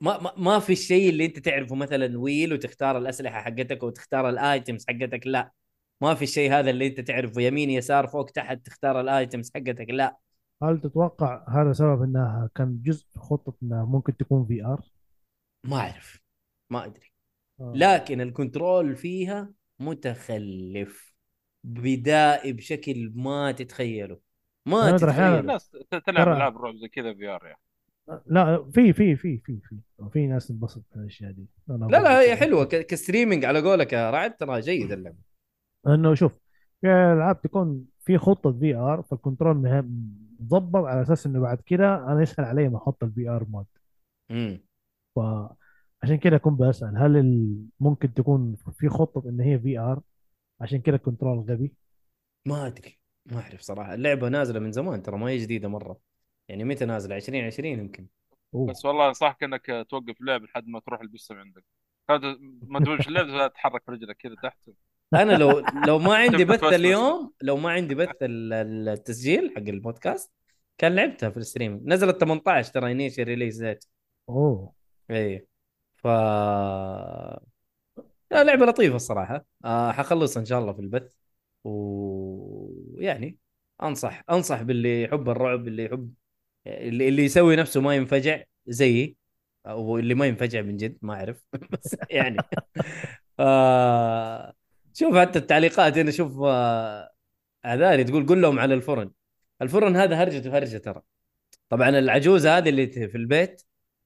ما ما, ما في الشيء اللي أنت تعرفه مثلا wheel وتختار الأسلحة حقتك وتختار ال items حقتك لا. ما في الشيء هذا اللي أنت تعرفه. يمين يسار فوق تحت تختار ال items حقتك لا. هل تتوقع هذا سبب إنها كان جزء في خطة إنها ممكن تكون VR؟ ما أعرف. ما أدري. لكن ال control فيها متخلف بدائي بشكل ما تتخيله. ما تتخيله. الناس تلعب العاب رعب زي كذا VR يعني لا في في في في في. في ناس تنبسط من الأشياء دي. لا لا هي. حلوة. ك- ك streaming على قولك يا رعد ترى جيد اللعبه إنه شوف في العاب تكون في خطة VR فال control مهم- مظبط على أساس إنه بعد كده أنا يسهل علي ما أحط ال VR mode. امم فعشان كده أكون بسأل هل ممكن تكون في خطة إن هي VR عشان كده ال control غبي؟ ما أدري ما أعرف صراحة. اللعبة نازلة من زمان ترى ما هي جديدة مرة. يعني متى نازلة؟ 2020 يمكن. أوه. بس والله أنصحك إنك توقف اللعب لحد ما تروح البسم عندك. هذا ما تبغاش اللعب تحرك رجلك كذا تحت. أنا لو لو ما <laughs> عندي بث. اليوم لو ما عندي بث ال- ال- التسجيل حق البودكاست كان لعبتها في ال stream نزلت 18 ترى initial release date أوه. اي ف لا لعبة لطيفة الصراحة. آه حخلصها إن شاء الله في البث. ويعني أنصح أنصح باللي يحب الرعب اللي يحب اللي, يسوي نفسه ما ينفجع زيي. أو اللي ما ينفجع من جد ما أعرف. <laughs> بس يعني. آه شوف حتى التعليقات هنا شوف آه هذاني تقول قول لهم على الفرن. الفرن هذا هرجة هرجة ترى. طبعا العجوزة هذه اللي في البيت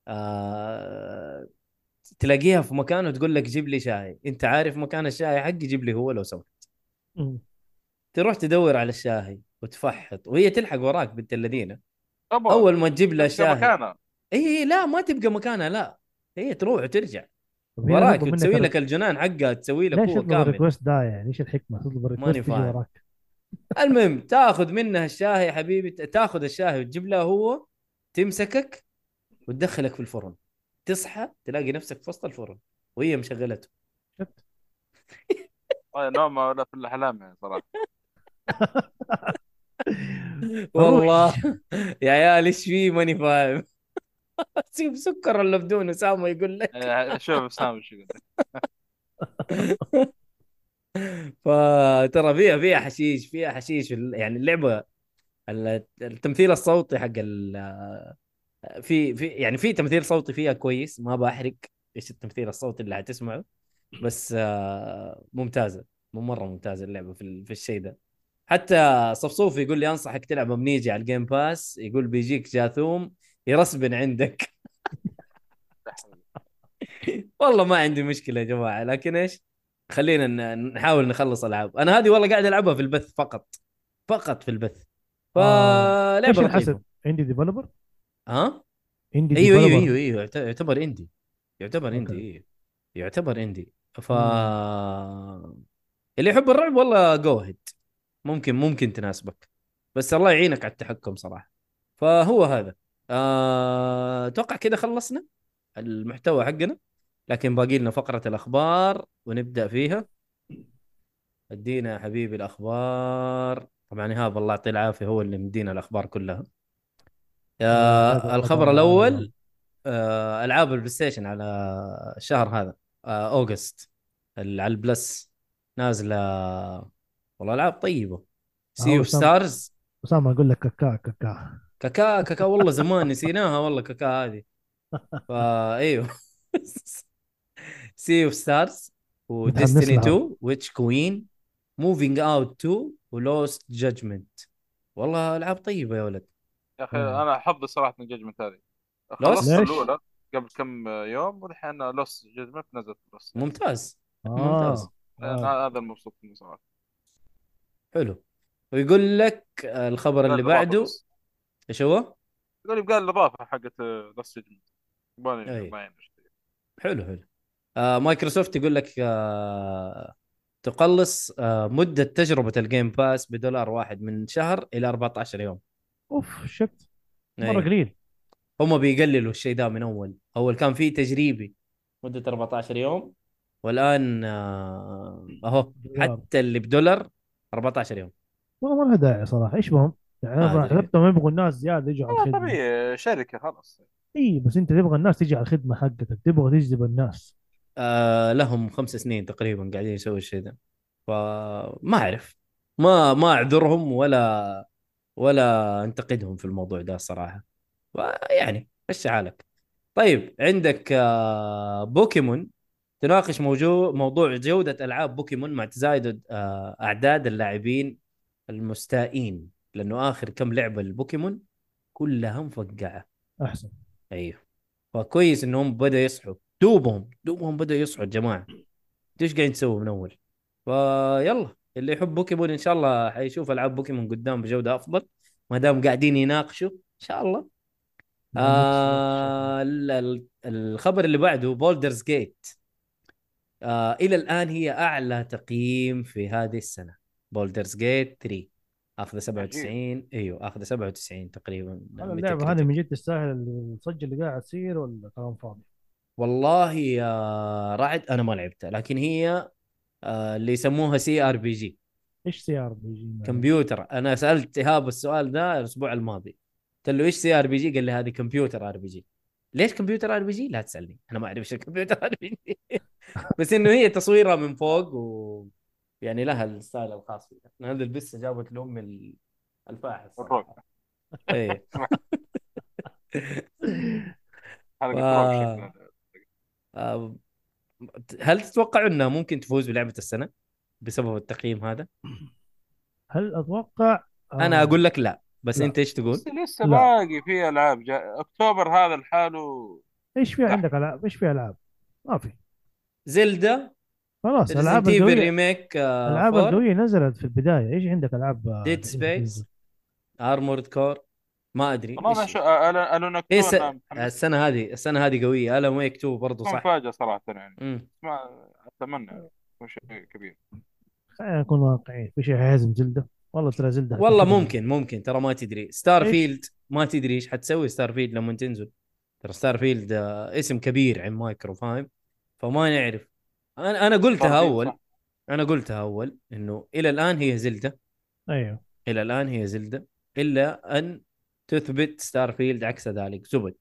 آه تلاقيها في مكان وتقول لك جيب لي شاي. انت عارف مكان الشاي حقي؟ جيب لي هو لو سمحت. تروح تدور على الشاي وتفحط وهي تلحق وراك بنت الذين. طبعا. أول ما تجيب لها تبقى شاي. مكانها إي لا ما تبقى مكانها لا. هي تروح وترجع. وراك وتسوي لك الجنان حقها تسوي لك هو كامل. الريكوست ده يعني؟ إيش الحكمة؟ تطلب ال request تجي فاهم. وراك. المهم تاخذ منها الشاي يا حبيبي تاخذ الشاي وتجيب لها هو تمسكك وتدخلك في الفرن. تصحى تلاقي نفسك في وسط الفرن وهي مشغلته. <laughs> آه، نوم ولا في الأحلام يعني صراحة. <laughs> والله. <laughs> يا عيال إيش في؟ ماني فاهم. سيب سكر ولا بدون اسامه يقول لك. آه، شوف سام إيش يقول فترى فيها فيها حشيش فيها حشيش. يعني اللعبة ال- التمثيل الصوتي حق ال- في في يعني في تمثيل صوتي فيها كويس ما بحرق إيش التمثيل الصوتي اللي حتسمعه بس آه، ممتازة مو مرة ممتازة اللعبة في في الشيء ده. حتى صفصوف يقول لي أنصحك تلعب منيجي على ال Game Pass يقول بيجيك جاثوم ي respawn عندك. <laughs> والله ما عندي مشكلة يا جماعة لكن إيش خلينا نحاول نخلص ألعاب. أنا هذه والله قاعد ألعبها في البث فقط فقط في البث. آه، فلعبة؟ لطيفة. عندي developer؟ ها؟ عندي أيوه أيوه. أيوه أيوه يعت- يعتبر اندي يعتبر. اندي أيوه يعتبر اندي ف. اللي يحب الرعب والله جو هيد ممكن ممكن تناسبك. بس الله يعينك على التحكم صراحة. فهو هذا. آه، أتوقع كذا خلصنا المحتوى حقنا. لكن باقي لنا فقرة الأخبار ونبدأ فيها. أدينا يا حبيبي الأخبار. طبعا ايهاب الله يعطيه العافية هو اللي مدينا الأخبار كلها. آه الخبر الأول آه ألعاب ال PlayStation على الشهر هذا آه August. على ال Plus نازلة والله ألعاب طيبة. Sea of. Stars اسامه أقول لك كاكا كاكا. كاكا كاكا والله زمان نسيناها والله كاكا هذه. <laughs> فا أيوه. Sea of Stars و Destiny لها. 2 Witch Queen Moving Out 2 و Lost Judgment والله ألعاب طيبة يا ولد. يا أخي مم. أنا أحب صراحة ال Judgment هذه Lost؟ خلصت؟ الأولى قبل كم يوم والحين Lost Judgment نزلت بس ممتاز آه ممتاز. آه. هذا المبسوط منه صراحة حلو ويقول لك الخبر اللي بعده. إيش هو؟ يقول يبقى الإضافة حقت Lost Judgment. حلو حلو آه مايكروسوفت يقول لك آه تقلص آه مدة تجربة ال Game Pass بدولار واحد من شهر إلى 14 يوم أوف شفت؟ مرة أيوة. قليل. هم بيقللوا الشيء ده من أول. أول كان في تجريبي. مدة 14 يوم. والآن آه أهو دولار. حتى اللي بدولار 14 يوم. والله ما لها داعي صراحة. إيش بهم؟ يعني ما أنا أدري. حسبتهم يبغوا الناس زيادة يجوا على آه، الخدمة. طبيعي شركة خلاص. إي بس أنت تبغى الناس تجي على الخدمة حقتك تبغى تجذب الناس. آه لهم خمس سنين تقريبا قاعدين يسووا الشيء ده. فما أعرف. ما ما أعذرهم ولا ولا انتقدهم في الموضوع ده الصراحه يعني مشي حالك. طيب عندك آه بوكيمون. تناقش موضوع موضوع جودة ألعاب بوكيمون مع تزايد آه أعداد اللاعبين المستائين لأنه آخر كم لعبة البوكيمون كلها مفقعه أحسن. أيوه. فكويس إنهم بدأوا يصحوا دوبهم دوبهم بدأوا يصحوا الجماعه أنتوا إيش قاعدين تسووا من أول؟ فيلا. اللي يحب بوكيمون إن شاء الله حيشوف ألعاب بوكيمون قدام بجودة أفضل ما دام قاعدين يناقشوا إن شاء الله. آه ال- ال- الخبر اللي بعده Baldur's Gate آه إلى الآن هي أعلى تقييم في هذه السنة. Baldur's Gate 3 أخذ 97 أيوه أخذ 97 تقريبا. هذا اللعبة هذه من جد تستاهل الضجة اللي قاعد تصير ولا كلام فاضي؟ والله يا رعد أنا ما لعبتها لكن هي اللي يسموها CRPG إيش CRPG؟ كمبيوتر. أنا سألت إيهاب السؤال ده الأسبوع الماضي. قلت له إيش CRPG قال لي هذه كمبيوتر RPG. ليش كمبيوتر RPG؟ لا تسألني. أنا ما أعرف إيش الكمبيوتر آر بي جي. <laughs> بس إنه هي تصويرها من فوق و يعني لها الستايل الخاص فيها. <laughs> <laughs> هذا البس جابت لام ال- الفاحش الرعب إيه. ف-. آه، هل تتوقع إنها ممكن تفوز بلعبة السنة بسبب التقييم هذا؟ هل أتوقع أنا آه، أقول لك لا بس لا. أنت إيش تقول؟ بس لسه لا. باقي في ألعاب جا... أكتوبر هذا لحاله إيش في. عندك ألعاب؟ إيش في ألعاب؟ ما في زلدا خلاص ايفل القويه ريميك الالعاب القويه نزلت في البداية إيش عندك ألعاب آه، ديد سبيس ارمورد كور ما أدري ما شو ألو ألو هي نكتون س... السنة هذه السنة هذه قوية الم ويك 2 برضه صح؟ مفاجأة صراحة يعني. مم. ما أتمنى يكون شيء كبير. خلينا نكون واقعيين في شيء حيهزم زلدة؟ والله ترى زلدة والله ممكن ممكن ترى ما تدري. ستار؟ فيلد ما تدري إيش حتسوي ستار فيلد لما تنزل. ترى Starfield آه، اسم كبير عن مايكرو فاهم؟ فما نعرف. أنا أنا قلتها field أول. صح. أنا قلتها أول إنه إلى الآن هي Zelda. أيوه. إلى الآن هي Zelda إلا أن تثبت Starfield عكس ذلك. زبد.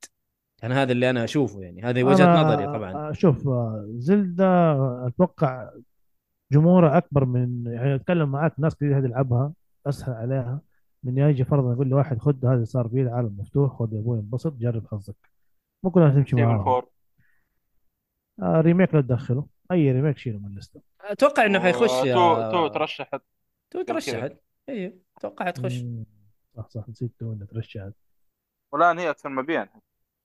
يعني هذا اللي أنا أشوفه يعني. هذه وجهة نظري طبعا. آه، شوف آه، Zelda أتوقع جمهورها أكبر من يعني أتكلم معاك ناس كثير هتلعبها أسهل عليها. من يجي فرضا يقول لي واحد خد هذا صار فيه العالم مفتوح خد يا أبوي انبسط جرب حظك. مو كلها تمشي فور آه remake لا تدخله. أي remake شيله من الليستة. أتوقع إنه حيخش تو تو ترشحت. تو. ترشحت. أيوه أتوقع حتخش. مم. صح صح نسيت تو انها ترشحت والآن هي أكثر مبيعا.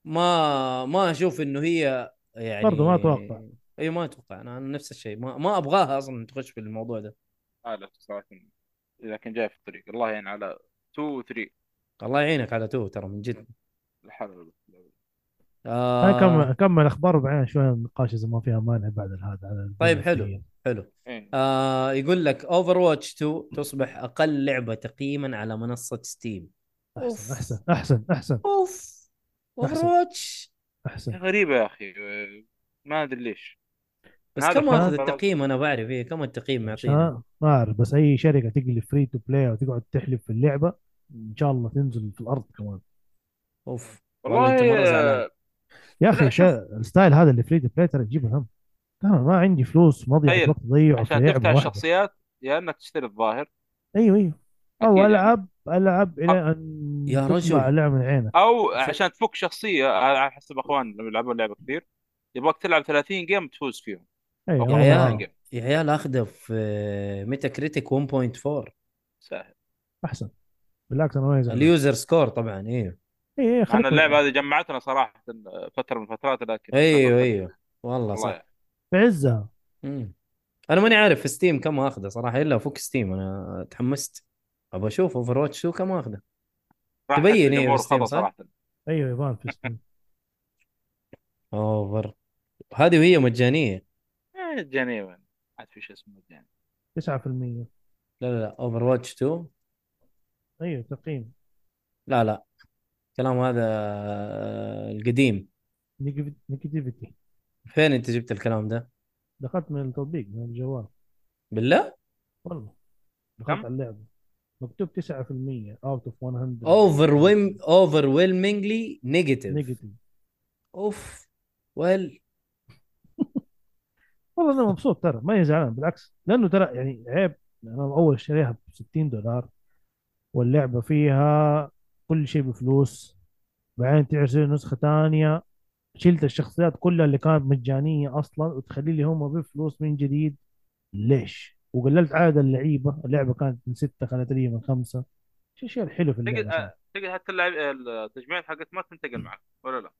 ما ما أشوف إنه هي يعني برضو ما أتوقع. إي ما أتوقع. أنا أنا نفس الشيء. ما, ما أبغاها أصلا تخش في الموضوع ده. آه لا صراحة. إذا كان جاي في الطريق. الله يعين على 2 و 3 الله يعينك على two ترى من جد. الحلقة آه. اكمل اكمل أخبار وبعدين شوية نقاش إذا ما فيها مانع بعد هذا على طيب حلو. حلو. إيه. آه يقول لك Overwatch 2 تصبح أقل لعبة تقييما على منصة Steam أحسن أحسن. أحسن أحسن. أوف. Over أحسن. watch أحسن. غريبة يا أخي. ما أدري ليش. بس هذا كم اخذ خلاص. التقييم؟ أنا بعرف. إيه كم التقييم معطينا آه، ما أعرف. بس أي شركة تقلب free to play وتقعد تحلب في اللعبة إن شاء الله تنزل في الأرض كمان. أوف. والله أنت مرة زعلان. آه، يا أخي ال style هذا اللي free to play ترى تجيب هم. ترى ما عندي فلوس مضيعة تخيل، وقت ضيعه في عشان لعبه تفتح واحدة. الشخصيات يا انك تشتري الظاهر. أيوه أيوه. أو أكيد يعني. ألعب ألعب إلى أن يا تطلع رجل. اللعبه من عينك. أو عشان تفك شخصية على حسب أخوان لما يلعبون لعبة كثير يبغاك تلعب 30 game تفوز فيهم. أيوه. يا. عيال. يا عيال أخذه في Metacritic 1.4 سهل. أحسن. بالعكس أنا ما يزعل. اليوزر سكور طبعا أيوه اي اي مع ان خليك اللعبه هذه جمعتنا صراحة فترة من الفترات لكن أيوه أيوه. والله والله صح. في عزها مم. أنا ماني عارف في Steam كم اخذه صراحة إلا فوق Steam أنا تحمست. أبغى أشوف Overwatch 2 كم اخذه تبين إيه الجمهور بال Steam، خطأ صح؟ صراحة. أيوه يبان في Steam Over. هذه وهي مجانية. آه، جاني وين عاد في شيء اسمه جاني 9% لا لا لا. Overwatch 2 أيوه تقييم. لا لا. الكلام هذا آه، القديم. negativity فين انت جبت الكلام ده؟ دخلت من التطبيق من الجوال. بالله؟ والله. دخلت كم؟ على اللعبة. مكتوب 9% out of 100 over whelm overwhelmingly negative negative over whel والله أنا مبسوط ترى ما زعلان بالعكس. لأنه ترى يعني عيب أنا أول شريها ب 60 دولار واللعبة فيها كل شيء بفلوس. بعدين تشتري نسخة ثانية. شلت الشخصيات كلها اللي كانت مجانية أصلا وتخلي لي هم بفلوس من جديد. ليش؟ وقللت عدد اللعيبة. اللعبة كانت من ستة خلت لي من خمسة. شو الشيء الحلو في اللعبة. تقدر حتى اللعب التجميع حقت ما تنتقل معك ولا لا؟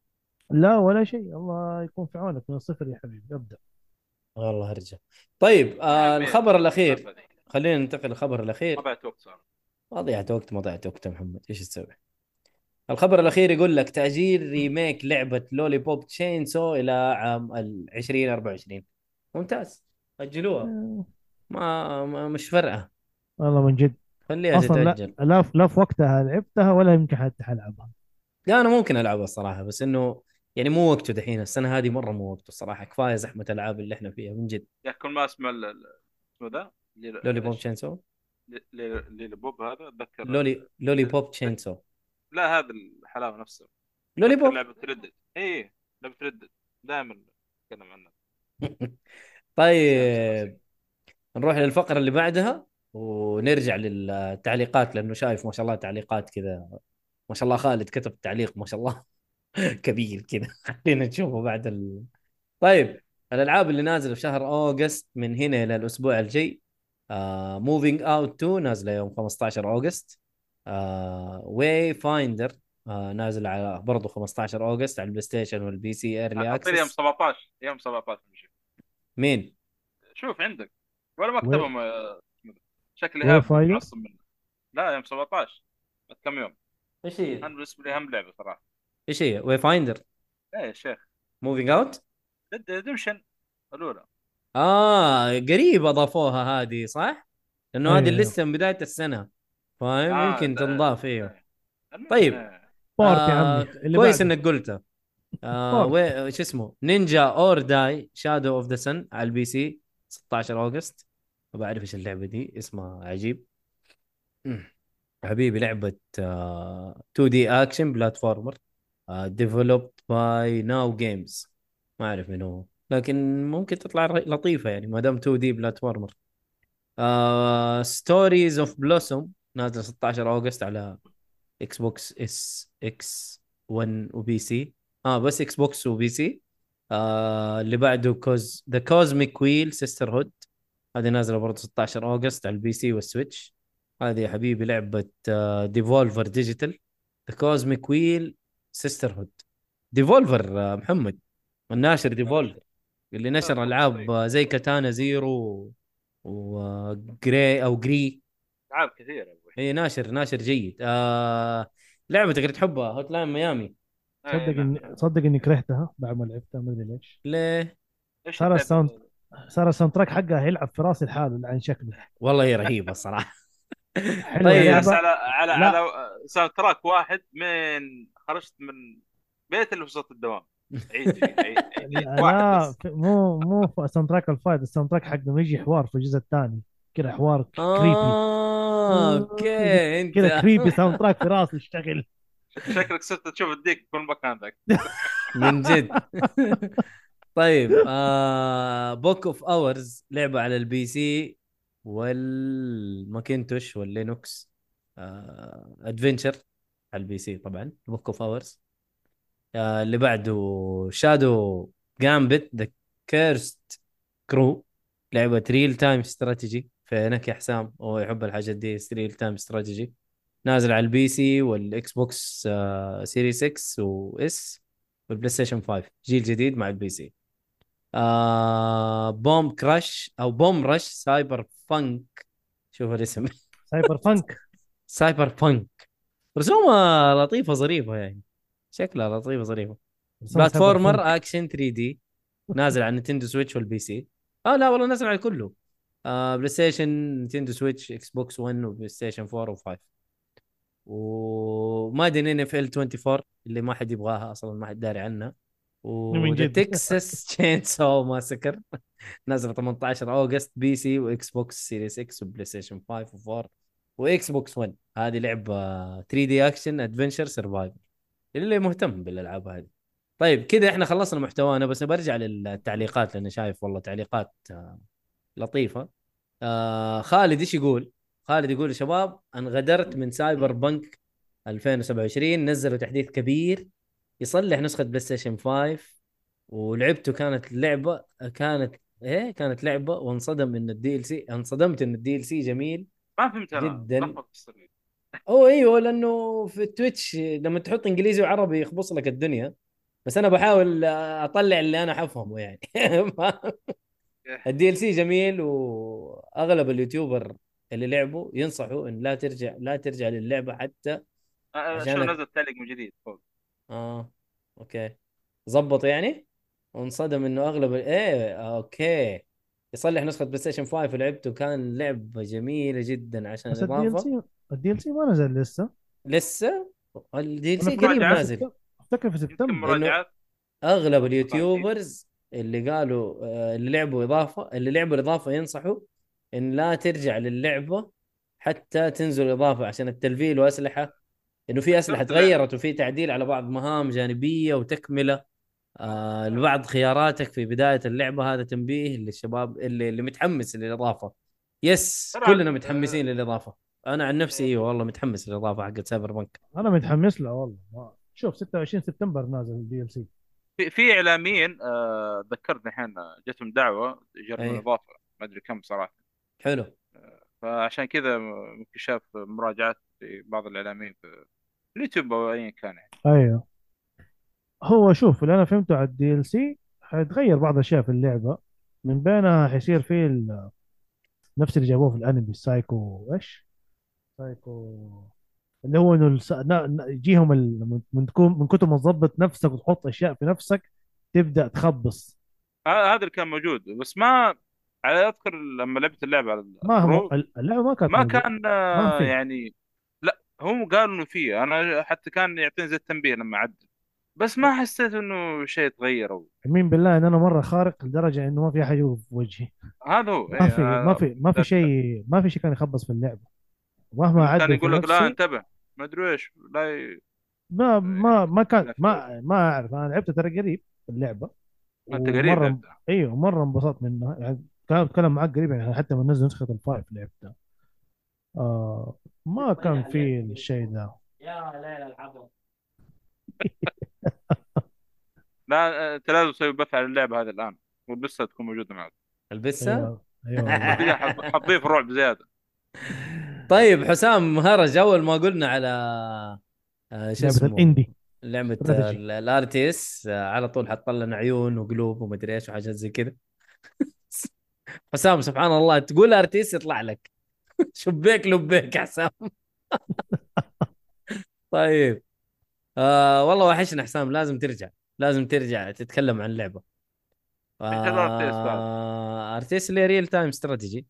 لا ولا شيء الله يكون في عونك. من الصفر يا حبيبي. ابدأ. والله هرجة طيب آه الخبر الأخير. خلينا ننتقل للخبر الأخير. ما بعد وقت صار ما ضيعت وقت ما ضيعت وقت يا محمد. إيش تسوي؟ الخبر الأخير يقول لك تأجيل remake لعبة Lollipop Chainsaw إلى عام ال 2024 ممتاز. أجلوها. ما, ما مش فارقه والله من جد. خليها أصلا لا تتأجل. لا في- لا في وقتها لعبتها ولا يمكن حتى حلعبها. لا أنا ممكن ألعبها الصراحة بس إنه يعني مو وقته دحين. السنة هذه مرة مو وقته الصراحة. كفاية زحمة الالعاب اللي إحنا فيها من جد. يا كل ما أسمع ال- ال- اسمه ذا Lollipop؟ Chainsaw لي- لي- Lollipop هذا؟ أتذكر. لولي Lollipop تشين سو لا هذا الحلاوة نفسها. لولي بوب لعبة ردد اي لعبة ردد دائما اتكلم عنها. <laughs> طيب. نروح للفقرة اللي بعدها ونرجع للتعليقات لأنه شايف ما شاء الله تعليقات كذا. ما شاء الله خالد كتب تعليق ما شاء الله <laughs> كبير كذا. <laughs> خلينا نشوفه بعد ال... طيب. الألعاب اللي نازلة في شهر August من هنا إلى الأسبوع الجاي. Moving Out 2 نازلة يوم 15 August. Wayfinder نازل على برضه 15 August على ال PlayStation وال PC early اعطيني يوم access 17 يوم 17 نشوف. مين؟ شوف عندك ولا؟ مكتبهم آه، شكلي هاب؟ معصب منه لا يوم 17 بعد كم يوم إيش هي؟ أنا بالنسبة لي اهم لعبة صراحة إيش هي؟ Wayfinder إيه يا شيخ Moving Out؟ ديمشن الأولى آه قريب أضافوها هذه صح؟ لأنه هذه أيوة. لسه من بداية السنة فاهم آه، يمكن ده- تنضاف أيوه طيب. آه، آه، كويس. إنك قلتها آه. شو اسمه Ninja or Die Shadow of the Sun على ال PC 16 August ما بعرف إيش اللعبة دي اسمها عجيب. <clears throat> حبيبي لعبة آه 2D action platformer developed by Nao Games ما أعرف من هو لكن ممكن تطلع لطيفة يعني ما دام 2D platformer Stories of Blossom نازله 16 August على Xbox S X 1 و PC. آه بس Xbox و PC. آه اللي بعده Cos The Cosmic Wheel Sisterhood هذه نازلة برضه 16 August على ال PC وال Switch. هذه يا حبيبي لعبة Devolver Digital The Cosmic Wheel Sisterhood Devolver محمد. الناشر Devolver اللي نشر ألعاب آه، زي Katana Zero و Gris أو Gris ألعاب كثيرة. إي ناشر ناشر جيد. آه لعبه تقدر تحبها Hotline Miami أي صدق نعم. اني صدق إني كرهتها بعد ما لعبتها ما أدري ليش. ليه؟ إيش صار؟ ال sound صار ال soundtrack حقها يلعب في راسي لحاله عن شكله. والله هي رهيبة الصراحة. <laughs> حلوة طيب، بس على على لا. على soundtrack واحد من خرجت من بيت اللي في وسط الدوام. عيد عيد عيد <laughs> لا واحد بس. في- مو مو في ال soundtrack ال fight ال soundtrack حق لما يجي حوار في الجزء الثاني. كذا حوار creepy آه okay أنت. كذا creepy soundtrack في راسي يشتغل. شكلك صرت تشوف الديك في كل مكان ذاك <laughs> من جد. طيب آه Book of Hours لعبة على ال PC وال Macintosh وال Linux آه adventure على ال PC طبعا Book of Hours آه اللي بعده Shadow Gambit The Cursed Crew لعبة real-time strategy فينك يا حسام؟ هو يحب الحاجات دي real-time strategy نازل على ال PC وال Xbox آه Series X و S وال PlayStation 5 جيل جديد مع ال PC. آه Bomb Crash أو Bomb Rush Cyberfunk شوف الاسم. Cyberfunk Cyberfunk رسومها لطيفة ظريفة يعني. شكلها لطيفة ظريفة. platformer action 3D نازل على Nintendo Switch وال PC. آه لا والله نازل على كله. آه PlayStation Nintendo Switch Xbox 1 و PlayStation 4 و5 و Madden NFL 24 اللي ما حد يبغاها أصلا ما حد داري عنها. جد. Texas Chain Saw Massacre نازل 18 August PC و Xbox Series X و PlayStation 5 و4 و Xbox 1 هذه لعبة 3D action adventure survival اللي مهتم بالألعاب هذه. طيب كذا إحنا خلصنا محتوانا بس برجع للتعليقات لأني شايف والله تعليقات آه، لطيفة. آه خالد إيش يقول؟ خالد يقول يا شباب انغدرت من Cyberpunk 2027 نزلوا تحديث كبير يصلح نسخة PlayStation 5 ولعبته كانت لعبة كانت إيه كانت لعبة وانصدم إن ال DLC انصدمت إن ال DLC جميل ما فهمت جداً. أو أيوه لأنه في ال Twitch لما تحط إنجليزي وعربي يخبص لك الدنيا بس أنا بحاول أطلع اللي أنا حفهمه يعني ال DLC جميل واغلب ال YouTuber اللي لعبوا ينصحوا إن لا ترجع لا ترجع للعبة حتى عشان شو نزل تعليق من جديد فوق. آه okay. ظبط يعني؟ وانصدم إنه أغلب إيه okay. يصلح نسخة PlayStation 5 ولعبته كان لعبة جميلة جدا عشان بس ال DL الإضافة. C ال DLC ما نزل لسه. لسه؟ ال DLC قريب نازل. أفتكر في سبتمبر. أغلب ال YouTubers اللي قالوا آه، اللي لعبوا إضافة اللي لعبوا الإضافة ينصحوا إن لا ترجع للعبة حتى تنزل إضافة عشان التلفيل وأسلحة. إنه في أسلحة. تغيرت وفي تعديل على بعض مهام جانبية وتكملة. آه لبعض خياراتك في بداية اللعبة هذا تنبيه للشباب اللي اللي متحمس للإضافة. yes كلنا متحمسين للإضافة. أنا عن نفسي أيوه والله متحمس للإضافة حقت Cyberpunk أنا متحمس له والله. شوف 26 سبتمبر نازل ال DLC في في اعلاميين آه، ذكرني الحين جتهم دعوة يجربون أي. اضافه ما أدري كم صراحة. حلو. فعشان كذا ممكن شاف مراجعات لبعض الإعلاميين في اليوتيوب أو ايا كان يعني. أيوه. هو شوف اللي أنا فهمته على ال DLC حيتغير بعض الاشياء في اللعبة. من بينها حيصير فيه ال- نفس اللي جابوه في الأنمي السايكو إيش؟ سايكو اللي هو إنه الس... نا- نا- يجيهم ال... من- من تكون من كتر ما تظبط نفسك وتحط أشياء في نفسك تبدأ تخبص. ه- هذا اللي كان موجود بس ما على أذكر لما لعبت اللعبة على ما هو اللعبة ما كانت ما. كان ما آه،. يعني لا هم قالوا إنه فيه أنا حتى كان يعطيني زي التنبيه لما عدل بس ما حسيت إنه شيء تغير أو. يمين بالله إن أنا مرة خارق لدرجة إنه ما في أحد يوقف في وجهي. هذا هو ما إيه، في ما في ما في شيء ما في شيء كان يخبص في اللعبة. مهما كان عدل يقول في لك لا انتبه. ما أدري إيش لا ي... ما ما ما كان ما ما أعرف. أنا لعبت ترى قريب اللعبة. أنت قريب. أيوه مره انبسطت منها. يعني كان اتكلم معك قريب يعني حتى من نزل نسخة الفايف لعبتها آه ما كان في الشيء ده. يا ليلى العبط <laughs> لا أنت لازم تسوي بث على اللعبة هذه الآن. والبسة تكون موجودة معك. البسة؟ أيوه حتضيف رعب زياده طيب حسام هرج أول ما قلنا على آه، شو لعبة اسمه؟ ال indie. لعبة strategy. ال RTS على طول حط لنا عيون وقلوب ومدري إيش وحاجات زي كذا. حسام سبحان الله تقول RTS يطلع لك. <laughs> شبيك لبيك يا حسام. <laughs> طيب. آه والله وحشنا حسام لازم ترجع لازم ترجع تتكلم عن اللعبه؟ آه RTS اللي real time strategy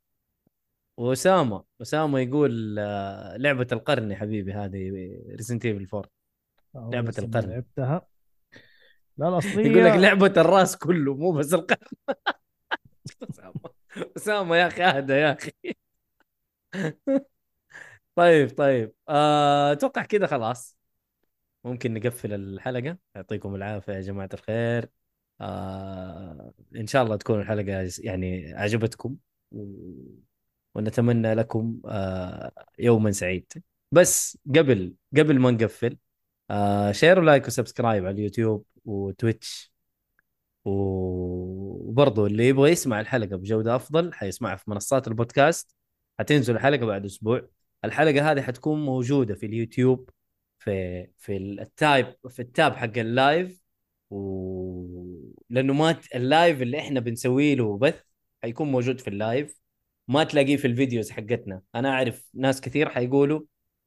واسامه اسامه يقول آه لعبة القرن يا حبيبي هذه Resident Evil 4 آه، لعبة لسه ما القرن. لعبتها. لا الأصلية يقول لك لعبة الراس كله مو بس القرن. <laughs> اسامه يا أخي أهدى يا أخي. طيب طيب. آه، أتوقع كذا خلاص. ممكن نقفل الحلقة. يعطيكم العافية يا جماعة الخير. آه إن شاء الله تكون الحلقة يعني عجبتكم. ونتمنى لكم آه يوما سعيد. بس قبل قبل ما نقفل share و like و subscribe على اليوتيوب و Twitch وبرضه اللي يبغى يسمع الحلقة بجودة أفضل حيسمعها في منصات البودكاست. حتنزل الحلقة بعد أسبوع. الحلقة هذه حتكون موجودة في اليوتيوب في في ال tab في ال tab حق ال live. و لأنه ما ال live اللي إحنا بنسويه له بث حيكون موجود في ال live. ما تلاقيه في ال videos حقتنا. أنا أعرف ناس كثير حيقولوا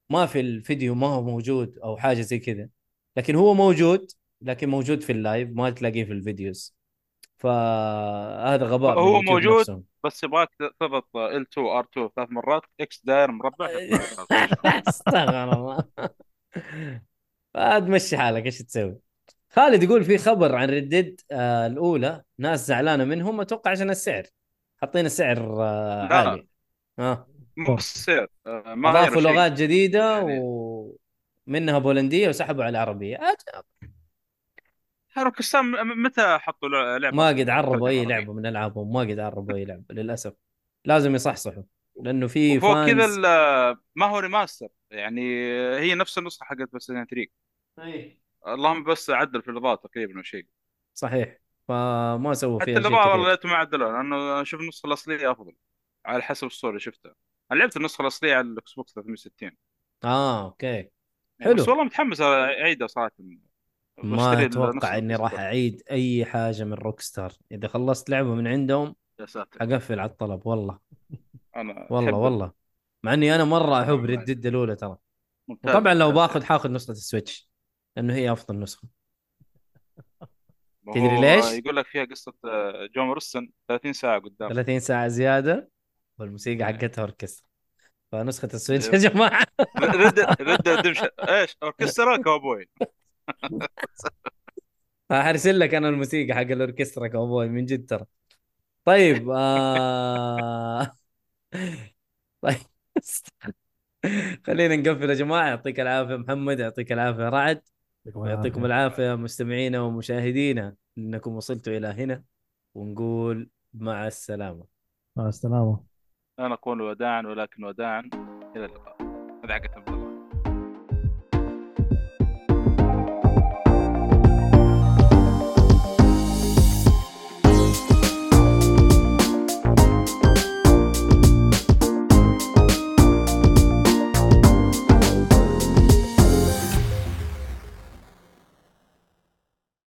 ما في الفيديو ما هو موجود أو حاجة زي كذا. لكن هو موجود لكن موجود في ال live ما تلاقيه في ال videos فهذا غباء هو موجود. نفسهم. بس يبغاك تضغط L2 R2 ثلاث مرات X داير مربع <laughs> استغفر الله تمشي حالك إيش تسوي؟ خالد يقول في خبر عن Red Dead آه الأولى ناس زعلانة منهم أتوقع عشان السعر حاطين السعر آه. عالي ها مو بالسعر آه، ما اضافوا. لغات جديدة يعني- ومنها بولندية وسحبوا على العربية روكستان متى حطوا لعبة ما قد عربوا أي؟ لعبة من ألعابهم ما قد عربوا أي لعبة للأسف. لازم يصحصحوا لأنه في وفوق كذا ما هو ريماستر يعني هي نفس النسخة حقت بس 3 إيه. اللهم بس عدل في الاضاءه تقريبا أو شيء. صحيح. فما سووا حتى فيها شيء الاضاءه والله لقيتهم ما عدلوها لأنه أشوف النسخة الأصلية أفضل. على حسب الصورة اللي شفتها. أنا لعبت النسخة الأصلية على ال Xbox 360 آه okay. يعني حلو. بس والله متحمس اعيدها صراحة. ما أتوقع إني راح. أعيد أي حاجة من Rockstar إذا خلصت لعبة من عندهم يا ساتر. حقفل على الطلب والله. أنا والله أحب- والله. مع إني أنا مرة أحب. Red Dead الأولى ترى. وطبعا لو. باخذ حاخذ نسخة ال Switch لأنه هي أفضل نسخة. تدري ليش؟ يقول لك فيها قصة آه، جون مارستون 30 ساعة قدام. 30 ساعة زيادة والموسيقى إيه. حقتها أوركسترا. فنسخة ال Switch يا جماعة. <laughs> Red Dead إيش؟ أوركسترا <laughs> كاوبوي. حارسل لك أنا الموسيقى حق الأوركسترا كاوبوي من جد ترى. طيب آه... <laughs> طيب خلينا نقفل يا جماعة. يعطيك العافية محمد يعطيك العافية رعد ويعطيكم العافية. مستمعينا ومشاهدينا. إنكم وصلتوا إلى هنا ونقول مع السلامة. مع السلامة. لا نقول وداعا ولكن وداعا. إلى اللقاء.